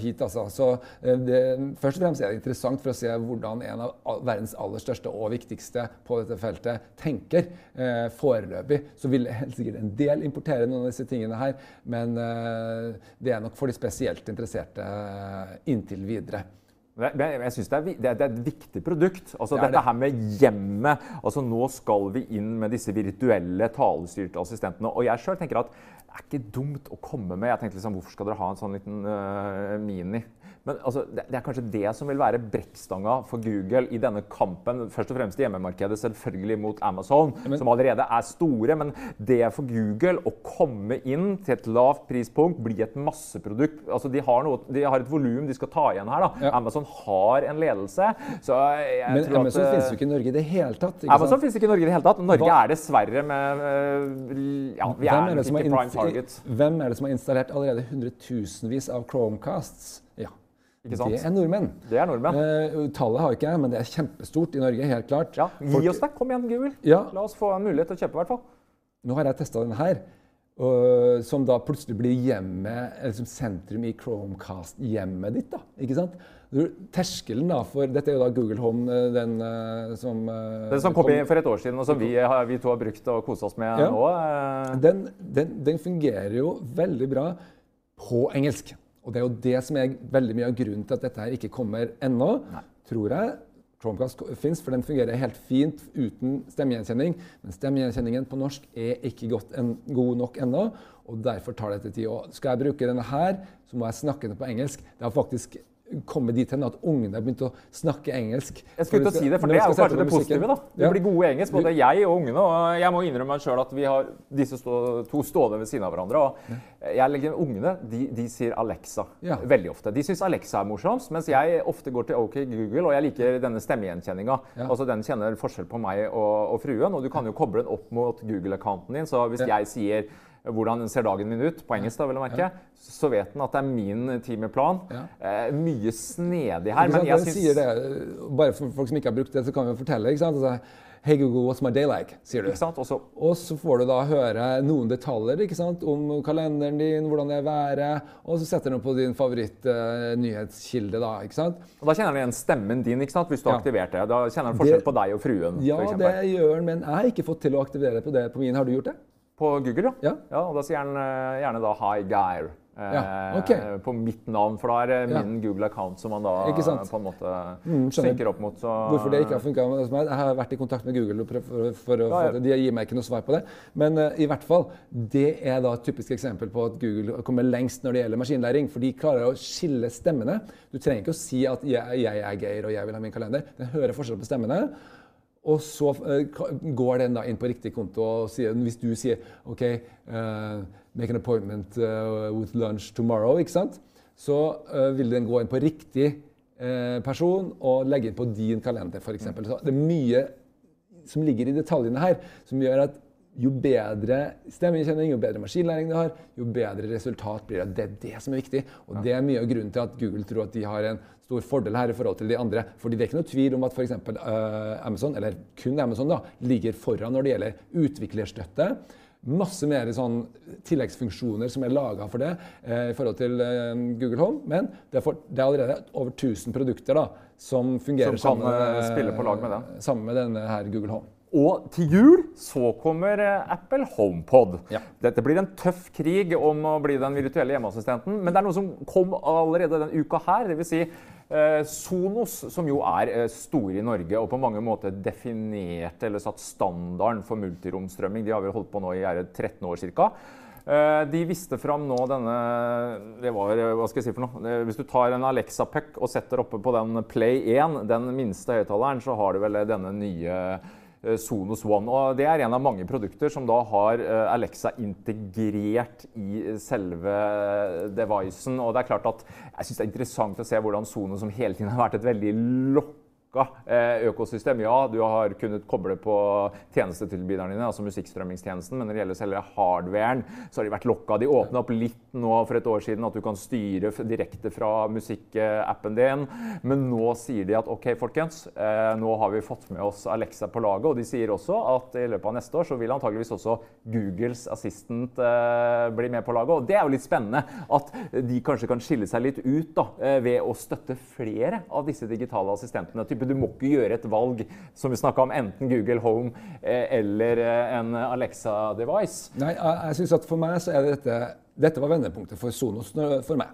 hit. altså. Så det, Først og fremst er det interessant for å se hvordan en av verdens aller største og viktigste på dette feltet tenker. Eh, foreløpig så vil helt sikkert en del importere noen av disse tingene her, men eh, Eh, det er nok for de spesielt interesserte eh, inntil videre. Jeg synes det er, det, er, et viktig produkt. Altså det Dette det. her med hjemmet. altså Nå skal vi inn med disse virtuelle talestyrte assistentene. Og jeg sjøl tenker at det er ikke dumt å komme med Jeg tenkte liksom, Hvorfor skal dere ha en sånn liten uh, mini? Men altså, det, er kanskje det som vil være brekkstanga for Google i denne kampen. Først og fremst i hjemmemarkedet, selvfølgelig mot Amazon, men, som allerede er store. Men det for Google å komme inn til et lavt prispunkt, bli et masseprodukt altså De har, noe, de har et volum de skal ta igjen her. da. Ja. Amazon har en ledelse. men Amazon at, finnes jo ikke i Norge i det hele tatt. Amazon sant? finnes ikke i Norge i det hele tatt. Norge Hva? er dessverre med ja, vi er, er ikke prime target. Hvem er det som har installert allerede hundretusenvis av Chromecasts? Ja, det er nordmenn. Det er nordmenn. Uh, tallet har ikke jeg, men det er kjempestort i Norge. helt klart. Ja, Gi oss det. Kom igjen, Google. Ja. La oss få en mulighet til å kjøpe. hvert fall. Nå har jeg testa denne her. uh, som da plutselig blir hjemme, liksom sentrum i Chromecast-hjemmet ditt. da, ikke sant? Terskelen da, for Dette er jo da Google Home, øh, den øh, som Den Det som kom inn for et år siden, og som vi, har- vi to har brukt og kost oss med Ja. nå. eh, den, den, den fungerer jo veldig bra på engelsk. Og det er jo det som er veldig mye av grunnen til at dette her ikke kommer ennå, tror jeg. Chromecast fins, for den fungerer helt fint uten stemmegjenkjenning. Men stemmegjenkjenningen på norsk er ikke godt en, god nok ennå, og derfor tar dette tid. Og skal jeg bruke denne her, så må jeg snakke den på engelsk. Det har faktisk kommet dit hen at ungene har begynt å snakke engelsk. Jeg skulle ikke til å si det, for det er jo kanskje det positive. da. Det Ja. blir gode i engelsk, både jeg og ungene. Og jeg må innrømme meg selv at vi har disse stå, to stående ved siden av hverandre. og jeg Ungene de, de sier Alexa Ja. veldig ofte. De syns Alexa er morsomst, mens jeg ofte går til OK Google, og jeg liker denne stemmegjenkjenninga. Ja. Altså Den kjenner forskjell på meg og, og fruen, og du kan jo koble den opp mot Google-accounten din. Så hvis jeg sier hvordan ser dagen min ut, på engelsk da, vil jeg merke, så vet den at det er min timeplan. Ja. Eh, mye snedig her, men jeg syns det, Bare for folk som ikke har brukt det, så kan vi jo fortelle. ikke sant? Altså, Hey Google, what's my day like? sier du. Og så får du da høre noen detaljer ikke sant? om kalenderen din, hvordan det er været, og så setter du på din favorittnyhetskilde. Uh, da, ikke sant? og da kjenner han igjen stemmen din ikke sant? hvis du har Ja. aktivert det. Da kjenner han forskjell Det- på deg og fruen. Ja, det gjør han, men jeg har ikke fått til å aktivere på det på min. Har du gjort det? På Google, ja. Ja. og Da sier den eh, gjerne da 'Hi, Geir'. eh, Ja, okay. På mitt navn, for da er det Ja. min Google-account som man da på en måte Mm, synker opp mot. Så, Hvorfor det ikke har funka hos meg? Jeg har vært i kontakt med Google og for, for Ja, få det. De gir meg ikke noe svar på det. Men uh, i hvert fall, det er da et typisk eksempel på at Google kommer lengst når det gjelder maskinlæring. For de klarer å skille stemmene. Du trenger ikke å si at jeg, jeg er Geir og jeg vil ha min kalender. Den hører forskjell på stemmene. Og så eh, går den da inn på riktig konto og sier Hvis du sier OK, uh, make an appointment uh, with lunch tomorrow, ikke sant? Så uh, vil den gå inn på riktig person og legge inn på din kalender, f.eks. Det er mye som ligger i detaljene her, som gjør at jo bedre stemmegjenkjenning, jo bedre maskinlæring du har, jo bedre resultat blir det. Det er det som er viktig. Og det er mye av grunnen til at Google tror at de har en stor fordel her i forhold til de andre. Fordi det er ikke noe tvil om at f.eks. Uh, Amazon, eller kun Amazon, da, ligger foran når det gjelder utviklerstøtte. Masse mer sånn tilleggsfunksjoner som er laga for det eh, i forhold til eh, Google Home. Men det er, for, det er allerede over 1000 produkter da, som fungerer Som kan, sammen, eh, spille på lag med den. sammen med denne her Google Home. Og til jul så kommer eh, Apple HomePod. Ja. Dette blir en tøff krig om å bli den virtuelle hjemmeassistenten. Men det er noe som kom allerede denne uka her. Dvs. Si, eh, Sonos, som jo er eh, store i Norge og på mange måter definerte eller satt standarden for multiromstrømming. De har vel holdt på nå i er 13 år ca. De viste fram nå denne det var, eh, hva skal jeg si for noe? Eh, Hvis du tar en Alexa Puck og setter oppe på den Play 1, den minste høyttaleren, så har du vel denne nye eh, Sonos One. Og det er en av mange produkter som da har eh, Alexa integrert i selve devicen. Og det er klart at jeg syns det er interessant å se hvordan Sonos, som hele tiden har vært et veldig lokka eh, økosystem. Ja, du har kunnet koble på tjenestetilbyderne dine, altså musikkstrømmingstjenesten, men når det gjelder selve hardwaren, så har de vært lokka. De åpna opp litt nå for et år siden at du kan styre direkte fra musikkappen din, men nå sier de at OK, folkens, eh, nå har vi fått med oss Alexa på laget, og de sier også at i løpet av neste år så vil antageligvis også Googles Assistant eh, bli med på laget, og det er jo litt spennende at de kanskje kan skille seg litt ut da, eh, ved å støtte flere av disse digitale assistentene. Type, du må ikke gjøre et valg som vi snakka om, enten Google Home eh, eller eh, en Alexa-device. Nei, jeg, jeg synes at for meg så er dette Dette var vendepunktet for Sonos for meg.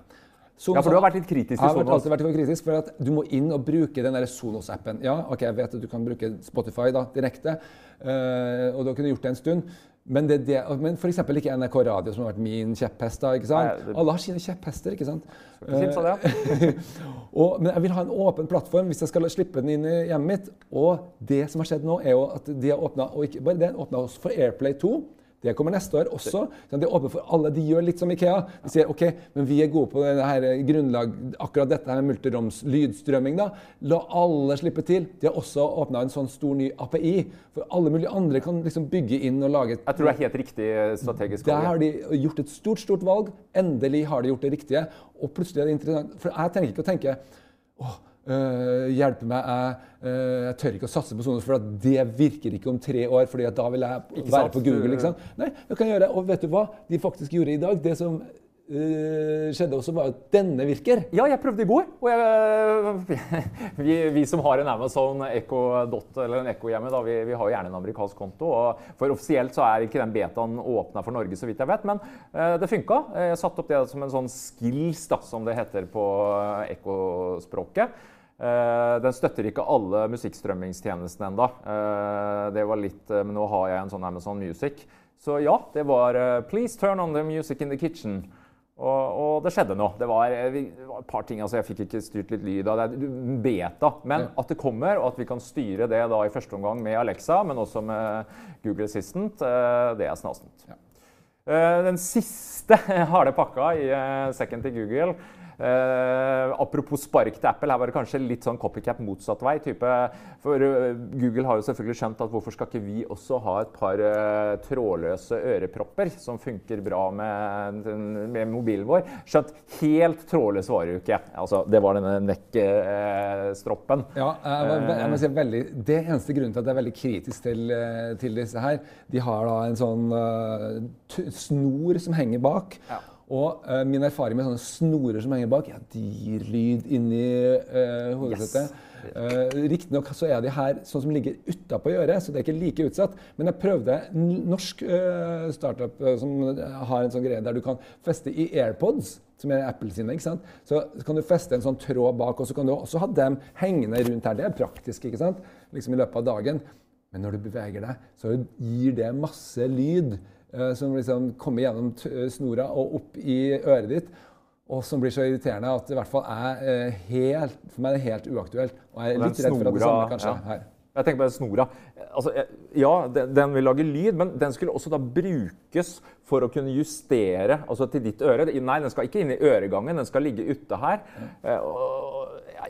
Sonos Ja, for du har vært litt kritisk til Jeg har alltid vært litt kritisk, for at du må inn og bruke den Sonos-appen. Ja, ok, jeg vet at du kan bruke Spotify da, direkte, eh, og du har kunnet gjort det en stund. Men, det, det, men f.eks. ikke NRK Radio, som har vært min kjepphest. da, ikke sant? Nei, det- Alle har sine kjepphester, ikke sant? kimse ja. (laughs) og, men jeg vil ha en åpen plattform hvis jeg skal slippe den inn i hjemmet mitt. Og det som har skjedd nå, er jo at de har åpna Og ikke bare det, åpna oss for Airplay 2. Det kommer neste år også. at De åpner for alle. De gjør litt som Ikea. De sier ok, men vi er gode på det her grunnlag, akkurat dette her med multiroms lydstrømming. da. La alle slippe til. De har også åpna en sånn stor ny API. For alle mulige andre kan liksom bygge inn og lage Jeg tror det er helt riktig strategisk. der har de gjort et stort stort valg. Endelig har de gjort det riktige. Og plutselig er det interessant, For jeg trenger ikke å tenke åh, øh, hjelpe meg, jeg, uh, jeg tør ikke å satse på sånne, for det virker ikke om tre år, fordi da vil jeg Ikke være sant? på Google. ikke sant? Nei, jeg kan gjøre det. Og vet du hva de faktisk gjorde i dag? Det som uh, skjedde også, var at denne virker. Ja, jeg prøvde i går. Og jeg, (laughs) vi, vi som har en Amazon Echo Dot eller en Echo hjemme, da, vi, vi har jo gjerne en amerikansk konto. Og for offisielt så er ikke den betaen åpna for Norge, så vidt jeg vet. Men eh, det funka. Jeg satte opp det som en sånn skills, da, som det heter på Echo-språket. Eh, den støtter ikke alle musikkstrømmingstjenestene ennå. det var litt eh, Men nå har jeg en sånn Amazon Music. Så ja, det var eh, Please turn on the music in the kitchen. Og, og det skjedde noe. Det var, eh, det var et par ting, altså Jeg fikk ikke styrt litt lyd av det. Beta. Men at det kommer, og at vi kan styre det da i første omgang med Alexa, men også med Google Assistant, eh, det er snasent. Eh, Den siste (laughs) harde pakka i eh, sekken til Google eh, apropos spark til Apple, her var det kanskje litt sånn copycat motsatt vei. type, For eh, Google har jo selvfølgelig skjønt at hvorfor skal ikke vi også ha et par eh, trådløse ørepropper som funker bra med, med mobilen vår? Skjønt helt trådløs var jo ikke. Altså, det var denne neck-stroppen. Ja, jeg, må si veldig, Det eneste grunnen til at jeg er veldig kritisk til, eh, til disse her, de har da en sånn uh, snor som henger bak. Ja. Og uh, min erfaring med sånne snorer som henger bak, ja, de gir lyd inni uh, hodesettet. Uh, Riktignok så er de her sånn som ligger utapå øret, så det er ikke like utsatt. Men jeg prøvde en norsk uh, startup eh, som har en sånn greie der du kan feste i AirPods som er Apple sine. ikke sant? Så kan du feste en sånn tråd bak, og så kan du også ha dem hengende rundt her. Det er praktisk ikke sant? Liksom i løpet av dagen. Men når du beveger deg, så gir det masse lyd eh, som liksom kommer gjennom t snora og opp i øret ditt. Og som blir så irriterende at i hvert fall er eh, helt, for meg er det helt uaktuelt. Og jeg er litt redd for at det samme kan skje ja. her. Jeg tenker på den snora. Altså, eh, ja, den, den vil lage lyd, men den skulle også da brukes for å kunne justere altså til ditt øre. Nei, den skal ikke inn i øregangen, den skal ligge ute her. Eh, ja,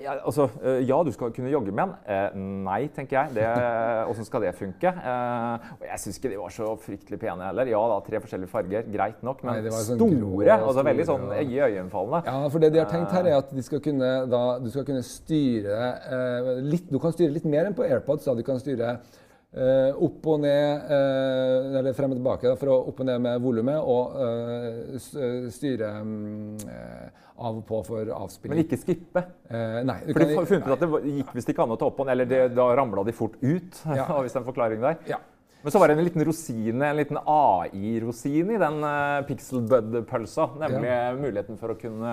ja, altså, eh, ja, du skal kunne jogge med den. Eh, nei, tenker jeg. Åssen hvordan skal det funke? Eh, og jeg syns ikke de var så fryktelig pene heller. Ja da, tre forskjellige farger, greit nok, men Nei, sånn store. grå, altså Veldig sånn store, og- iøynefallende. Ja, for det de har tenkt her er at de skal kunne, da, du skal kunne styre eh, litt, Du kan styre litt mer enn på AirPods. Da. Du kan styre eh, opp og ned, eh, eller frem og tilbake, da, for å opp og ned med volumet, og eh, eh, styre mm, eh, av og på for avspilling. Men ikke skippe. Eh, nei, du For de funnet ut at det gikk visst ikke an å ta opp og ned, eller det, da ramla de fort ut. (laughs) Ja. har visst en forklaring der. Ja. Men så var det en liten rosine, en liten AI-rosin i den Pixelbud-pølsa. Nemlig muligheten for å kunne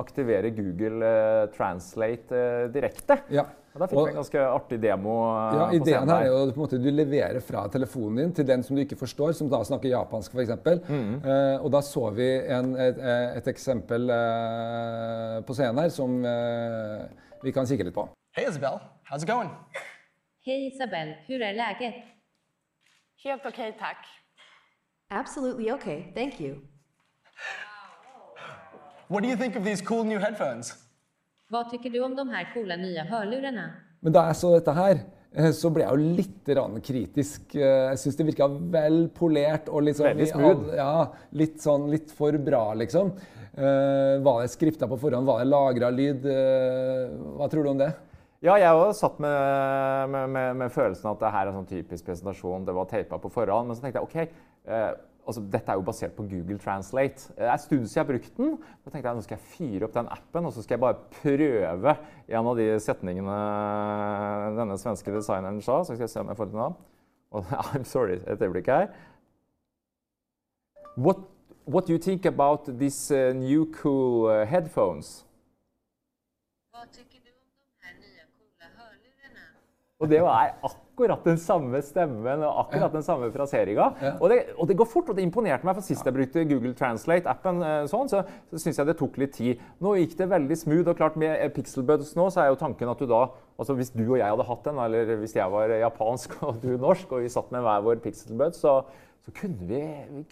aktivere Google eh, Translate eh, direkte. Ja. Og da fikk Og- vi en ganske artig demo. eh, Ja, Ideen her er jo på en måte, du leverer fra telefonen din til den som du ikke forstår, som da snakker japansk f.eks. Mm. Eh, og da så vi en, et, et eksempel eh, på scenen her som eh, vi kan kikke litt på. Hey Isabel, how's it going? Hei, Isabel. Hvordan er läget? Helt ok, takk. Absolutely okay, thank you. What do you think of these cool new headphones? Vad tycker du om de her coola nye hörlurarna? Men da jeg så dette her, eh, så ble jeg jo litt kritisk. Eh, Jeg syns det virka vel polert og litt sånn Veldig smooth. Ja, litt sånn litt for bra, liksom. Eh, var det skrifta på forhånd? Var det lagra lyd? Hva tror du om det? Ja, jeg òg satt med, med, med, med følelsen at det her er en sånn typisk presentasjon. Det var teipa på forhånd. Men så tenkte jeg OK, eh, altså, dette er jo basert på Google Translate. Det er en stund siden jeg har brukt den. Da tenkte jeg nå skal jeg fyre opp den appen og så skal jeg bare prøve en av de setningene denne svenske designeren sa. Så skal jeg se om jeg får til noe. Og, (laughs) I'm sorry, et øyeblikk her. What, what do you think about these uh, new cool uh, headphones? Hva tycker du om de her nye, coola hörlurarna? Og det var akkurat den samme stemmen og akkurat den samme fraseringa. Og, det, og det går fort, og det imponerte meg. For sist jeg brukte Google Translate-appen, eh, sånn, så, så syns jeg det tok litt tid. Nå gikk det veldig smooth. Og klart med eh, Pixelbuds nå, så er jo tanken at du da altså Hvis du og jeg hadde hatt den, eller hvis jeg var japansk (laughs) og du norsk, og vi satt med hver vår Pixelbud, så, så kunne, vi,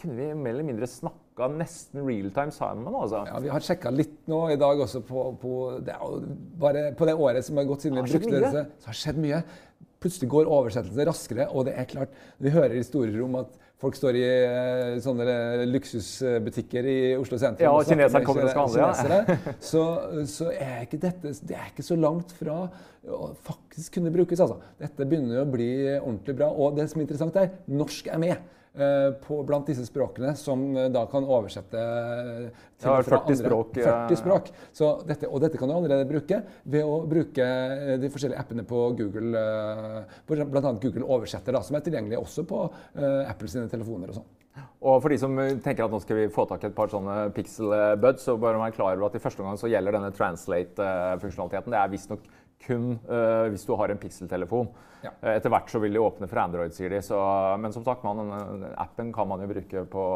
kunne vi mer eller mindre snakka nesten real time sammen. Altså. Ja, Vi har sjekka litt nå i dag også på, på, det bare på det året som har gått siden vi brukte det, så har det skjedd mye. Plutselig går oversettelser raskere, og det er klart, vi hører historier om at folk står i eh, sånne eh, luksusbutikker i Oslo sentrum Ja, og kineserne kommer og skal handle, ja. så, så er ikke dette det er ikke så langt fra å faktisk kunne brukes. Altså. Dette begynner å bli ordentlig bra. Og det som er interessant, er norsk er med. Eh, På, blant disse språkene som eh, da kan oversette eh, til og fra 40 språk, ja. 40 språk. Så dette, og dette kan du allerede bruke ved å bruke de forskjellige appene på Google, bl.a. Google Oversetter, da, som er tilgjengelig også på Apple sine telefoner og sånn. Og for de som tenker at nå skal vi få tak i et par sånne pixel buds, så bør man være klar over at i første omgang så gjelder denne translate-funksjonaliteten. Det er visstnok kun uh, hvis du har en pixel-telefon. Ja. Eh, Etter hvert så vil de åpne for Android, sier de. Så, men som sagt, man, appen kan man jo bruke på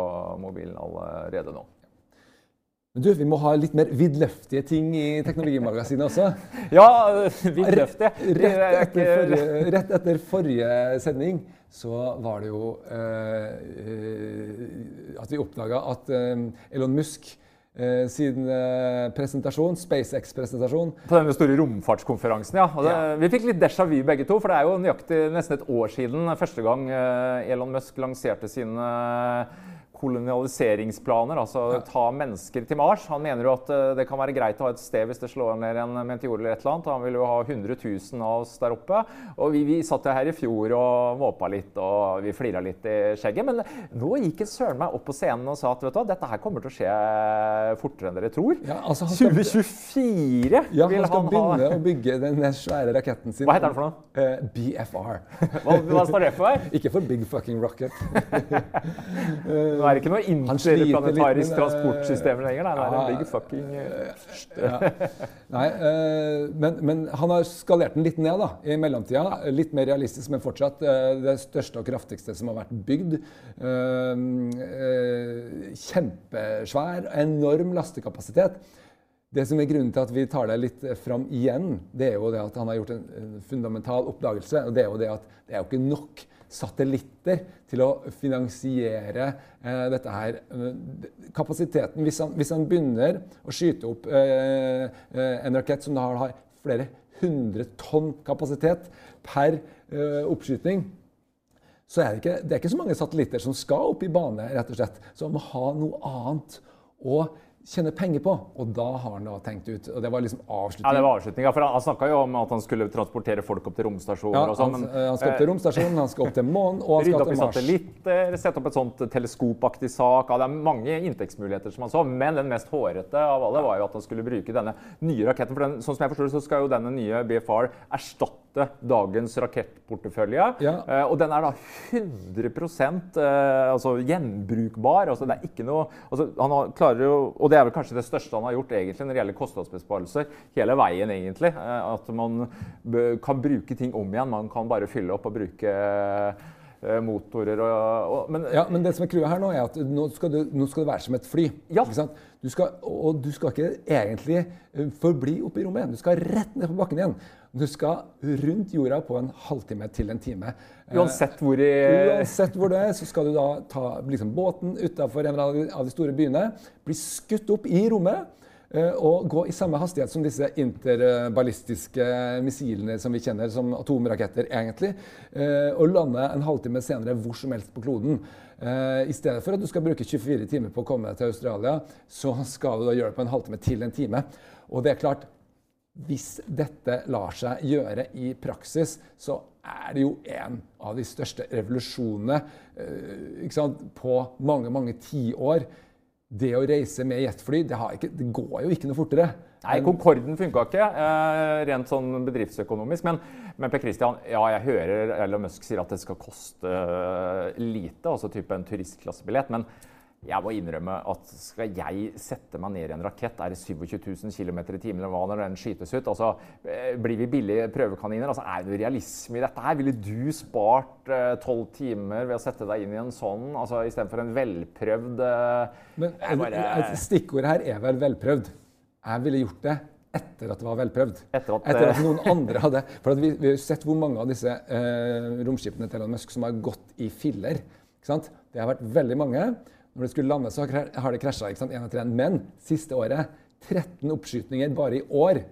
mobilen allerede nå. Men du, vi må ha litt mer vidløftige ting i Teknologimagasinet også. (laughs) Ja, vidløftige. Rett forrige, rett etter forrige sending så var det jo eh, eh, at vi oppdaga at eh, Elon Musk eh, siden eh, presentasjon, SpaceX-presentasjon På den store romfartskonferansen, ja. Og det, Ja. Vi fikk litt déjà vu begge to, for det er jo nøyaktig nesten et år siden første gang eh, Elon Musk lanserte sine kolonialiseringsplaner, altså ta mennesker til Mars. Han mener jo at eh, det kan være greit å ha et sted hvis det slår ned en meteor eller et eller annet. Han vil jo ha 100 000 av oss der oppe. Og vi, vi satt jo her i fjor og måpa litt og vi flira litt i skjegget. Men nå gikk søren meg opp på scenen og sa at vet du hva, dette her kommer til å skje fortere enn dere tror. Ja, altså han skal- 2024 Ja, vil han skal han begynne ha. å bygge den svære raketten sin. Hva heter den for noe? Uh, BFR. Hva, hva står det for? (laughs) Ikke for Big Fucking Rocket. (laughs) (laughs) Nå er ikke noe interplanetarisk transportsystem lenger. Nei, det er en big fucking ja. (laughs) Nei, eh, men, men han har skalert den litt ned da, i mellomtida. Litt mer realistisk, men fortsatt eh, det største og kraftigste som har vært bygd. Eh, kjempesvær, enorm lastekapasitet. Det som er grunnen til at vi tar det litt fram igjen, det er jo det at han har gjort en, en fundamental oppdagelse. og Det er jo det at det er jo ikke nok satellitter til å finansiere eh, dette her. Eh, Kapasiteten, hvis han, hvis han begynner å skyte opp eh, eh, en rakett som da har, flere hundre tonn kapasitet per eh, oppskyting, så er det, ikke, det er ikke så mange satellitter som skal opp i bane, rett og slett. Så man må ha noe annet å tjene penger på. Og da har han da tenkt ut Og det var liksom avslutningen. Ja, det var avslutninga. For han snakka jo om at han skulle transportere folk opp til romstasjoner Ja, og sånn. han, eh, han skal opp til romstasjonen, han skal opp til månen, og han (laughs) Rydde skal opp i til Mars. satellitter, sette opp et sånt teleskopaktig sak. Ja, det er mange inntektsmuligheter som han så, men den mest hårete av alle var jo at han skulle bruke denne nye raketten. For den, sånn som jeg forstår det, så skal jo denne nye BFR erstatte dagens rakettportefølje. Ja. Eh, og den er da 100 eh, altså gjenbrukbar. Altså det er ikke noe altså han klarer jo, det er vel kanskje det største han har gjort egentlig når det gjelder kostnadsbesparelser hele veien, egentlig. Eh, at man kan bruke ting om igjen. Man kan bare fylle opp og bruke eh, motorer og, og Men Ja, men det som er clouet her nå, er at nå skal, du, nå skal det være som et fly. Ja. Ikke sant? Du skal, og du skal ikke egentlig eh, forbli oppe i rommet igjen. Du skal rett ned på bakken igjen. Du skal rundt jorda på en halvtime til en time. Eh, uansett hvor i Uansett hvor det er, så skal du da ta liksom, båten utafor en av de- store byene, bli skutt opp i rommet eh, og gå i samme hastighet som disse interballistiske missilene som vi kjenner som atomraketter, egentlig, eh, og lande en halvtime senere hvor som helst på kloden. I stedet for at du skal bruke 24 timer på å komme deg til Australia, så skal du da gjøre det på en halvtime til en time. Og det er klart, hvis dette lar seg gjøre i praksis, så er det jo en av de største revolusjonene eh, sant, på mange, mange tiår. Det å reise med jetfly, det, har ikke, det går jo ikke noe fortere. Nei, Concorden funka ikke, eh, rent sånn bedriftsøkonomisk. Men, men Per Christian, ja, jeg hører Elon Musk sier at det skal koste eh, lite, altså type en turistklassebillett. Men jeg må innrømme at skal jeg sette meg ned i en rakett, er det 27 000 km i timen eller hva når den skytes ut? Altså, eh, blir vi billige prøvekaniner? Altså, er det realisme i dette her? Ville du spart tolv timer ved å sette deg inn i en sånn, altså istedenfor en velprøvd eh, Men bare- et stikkord her er vel velprøvd. Jeg ville gjort det etter at det var velprøvd. Etter at, eh, noen andre hadde For at vi, vi har sett hvor mange av disse eh, romskipene til Elon Musk som har gått i filler. Det har vært veldig mange. Når det skulle lande, så har det krasja én etter én. Men siste året 13 oppskytninger bare i år.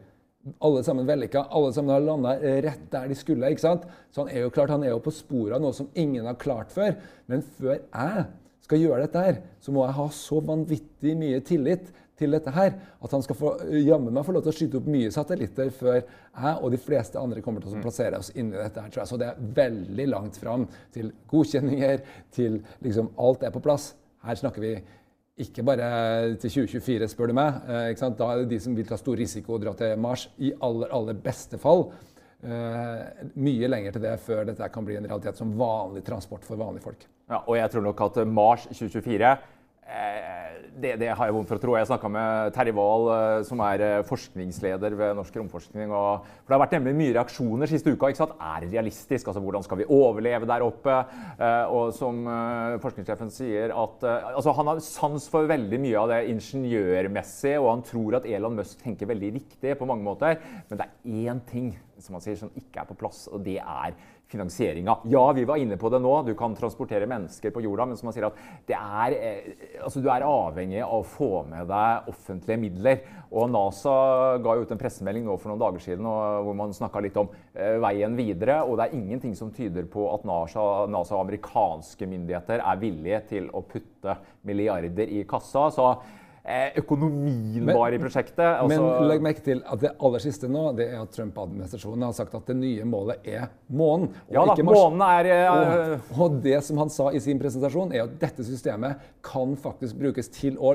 Alle sammen vellykka, alle sammen har landa rett der de skulle. ikke sant? Så han er jo klart, han er jo på sporet av noe som ingen har klart før. Men før jeg skal gjøre dette her, så må jeg ha så vanvittig mye tillit til dette her, at han skal få jammen meg få lov til å skyte opp mye satellitter før jeg og de fleste andre kommer til å plassere oss inni dette. her, tror jeg. Så det er veldig langt fram til godkjenninger, til liksom alt er på plass. Her snakker vi ikke bare til 2024, spør du meg. Eh? Da er det de som vil ta stor risiko og dra til Mars, i aller, aller beste fall. Eh, mye lenger til det før dette kan bli en realitet som vanlig transport for vanlige folk. Ja, og jeg tror nok at Mars 2024 eh, det, det, har jeg vondt for å tro. Jeg snakka med Terje Wahl, eh, som er eh, forskningsleder ved Norsk romforskning. Og, for Det har vært nemlig mye reaksjoner siste uka. ikke sant? Er det realistisk? Altså, Hvordan skal vi overleve der oppe? Eh, og som forskningssjefen sier at altså, Han har sans for veldig mye av det ingeniørmessige, og han tror at Elon Musk tenker veldig riktig på mange måter. Men det er én ting som han sier, som ikke er på plass, og det er finansieringa. Ja, vi var inne på det nå. Du kan transportere mennesker på jorda, men som man sier at det er, eh, altså, du er avhengig av å få med deg offentlige midler. Og NASA ga ut en pressemelding nå for noen dager siden hvor man snakka litt om eh, veien videre. Og det er ingenting som tyder på at NASA, NASA og amerikanske myndigheter er villige til å putte milliarder i kassa. Så Eh, økonomien men, var i prosjektet. Altså, men legg merke til at det aller siste nå det er at Trump-administrasjonen har sagt at det nye målet er månen. ja da, månen er uh, og, og, det som han sa i sin presentasjon, er at dette systemet kan faktisk brukes til å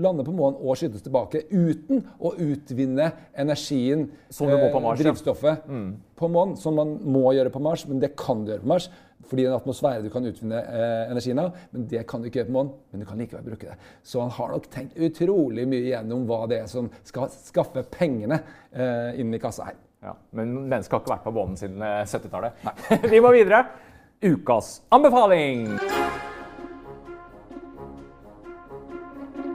lande på månen og skytes tilbake uten å utvinne energien, eh, drivstoffet, mm. På månen, som man må gjøre på Mars. Men det kan du gjøre på Mars. Fordi det er en atmosfære du kan utvinne eh, energien av. Men det kan du ikke gjøre på månen. Men du kan likevel bruke det. Så han har nok tenkt utrolig mye gjennom hva det er som skal skaffe pengene eh, inn i kassa her. Ja, Men mennesket har ikke vært på månen siden 70-tallet. Eh, (laughs) Vi må videre. Ukas anbefaling!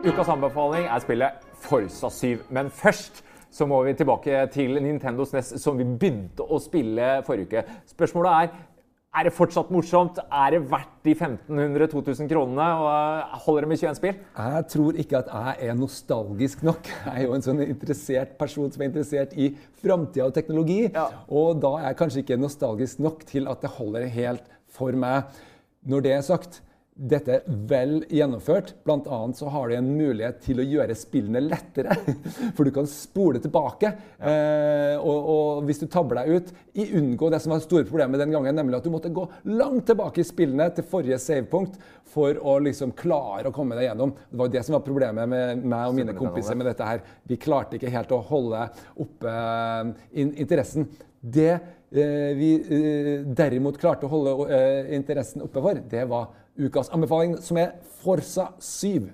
Ukas anbefaling er spillet Forsa 7. Men først så må vi tilbake til Nintendo SNES, som vi begynte å spille forrige uke. Spørsmålet er er det fortsatt morsomt? Er det verdt de 1500-2000 kronene? Og holder det med 21 spill? Jeg tror ikke at jeg er nostalgisk nok. (laughs) Jeg er jo en sånn interessert person som er interessert i framtida og teknologi. Ja. Og da er jeg kanskje ikke nostalgisk nok til at det holder helt for meg. Når det er sagt, dette er vel gjennomført. Blant annet så har du en mulighet til å gjøre spillene lettere. (laughs) For du kan spole tilbake. Ja. Eh, og, og, hvis du tabber deg ut, i unngå det som var store problemet den gangen, nemlig at du måtte gå langt tilbake i spillene til forrige savepunkt for å liksom klare å komme deg gjennom. Det var jo det som var problemet med meg og mine kompiser med dette her. Vi klarte ikke helt å holde oppe uh, interessen. Det eh, vi eh, derimot klarte å holde interessen oppe for, det var ukas anbefaling, som er Forsa 7.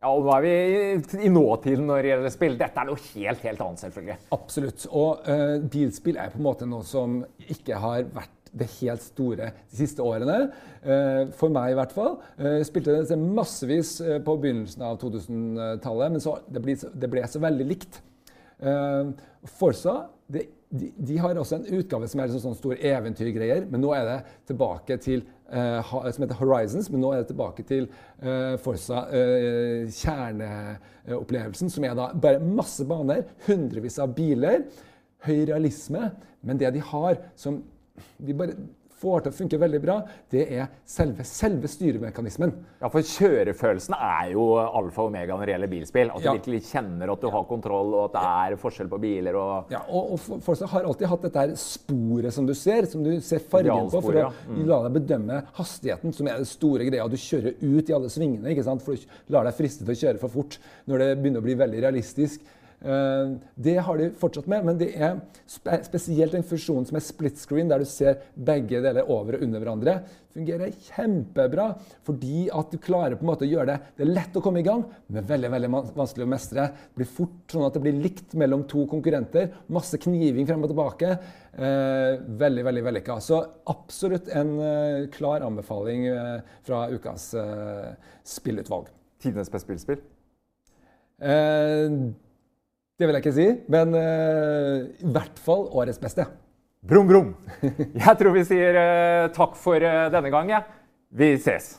Ja, og Nå er vi i nåtiden når det gjelder spill. Dette er noe helt helt annet, selvfølgelig. Absolutt. Og uh, bilspill er på en måte noe som ikke har vært det helt store de siste årene. Uh, for meg, i hvert fall. Uh, spilte det massevis på begynnelsen av 2000-tallet, men så, det, ble, det, ble, så veldig likt. Forsa det, de, de, har også en utgave som er sånn, sånn stor eventyrgreier, men nå er det tilbake til uh, som heter Horizons, men nå er det tilbake til uh, Forsa uh, kjerneopplevelsen, som er da bare masse baner, hundrevis av biler, høy realisme, men det de har som de bare får til å funke veldig bra, det er selve, selve styremekanismen. Ja, for kjørefølelsen er jo alfa og omega når det gjelder bilspill. At du ja. virkelig kjenner at du har kontroll, og at det er forskjell på biler. Og ja, og, og folk har alltid hatt dette sporet som du ser, som du ser fargen på, for å mm. la deg bedømme hastigheten, som er det store greia. Du kjører ut i alle svingene, ikke sant? for du lar deg friste til å kjøre for fort når det begynner å bli veldig realistisk. Eh, det har de fortsatt med, men det er spesielt en funksjon som er split screen, der du ser begge deler over og under hverandre. fungerer kjempebra, fordi at du klarer på en måte å gjøre det Det er lett å komme i gang, men veldig veldig vanskelig å mestre. Det blir fort sånn at det blir likt mellom to konkurrenter. Masse kniving frem og tilbake. Eh, veldig, veldig vellykka. Så absolutt en eh, klar anbefaling eh, fra ukas eh, spillutvalg. Tidenes beste spillspill? Eh, det vil jeg ikke si, men uh, i hvert fall årets beste. Brum, brum. Jeg tror vi sier uh, takk for uh, denne gang. Ja. Vi ses.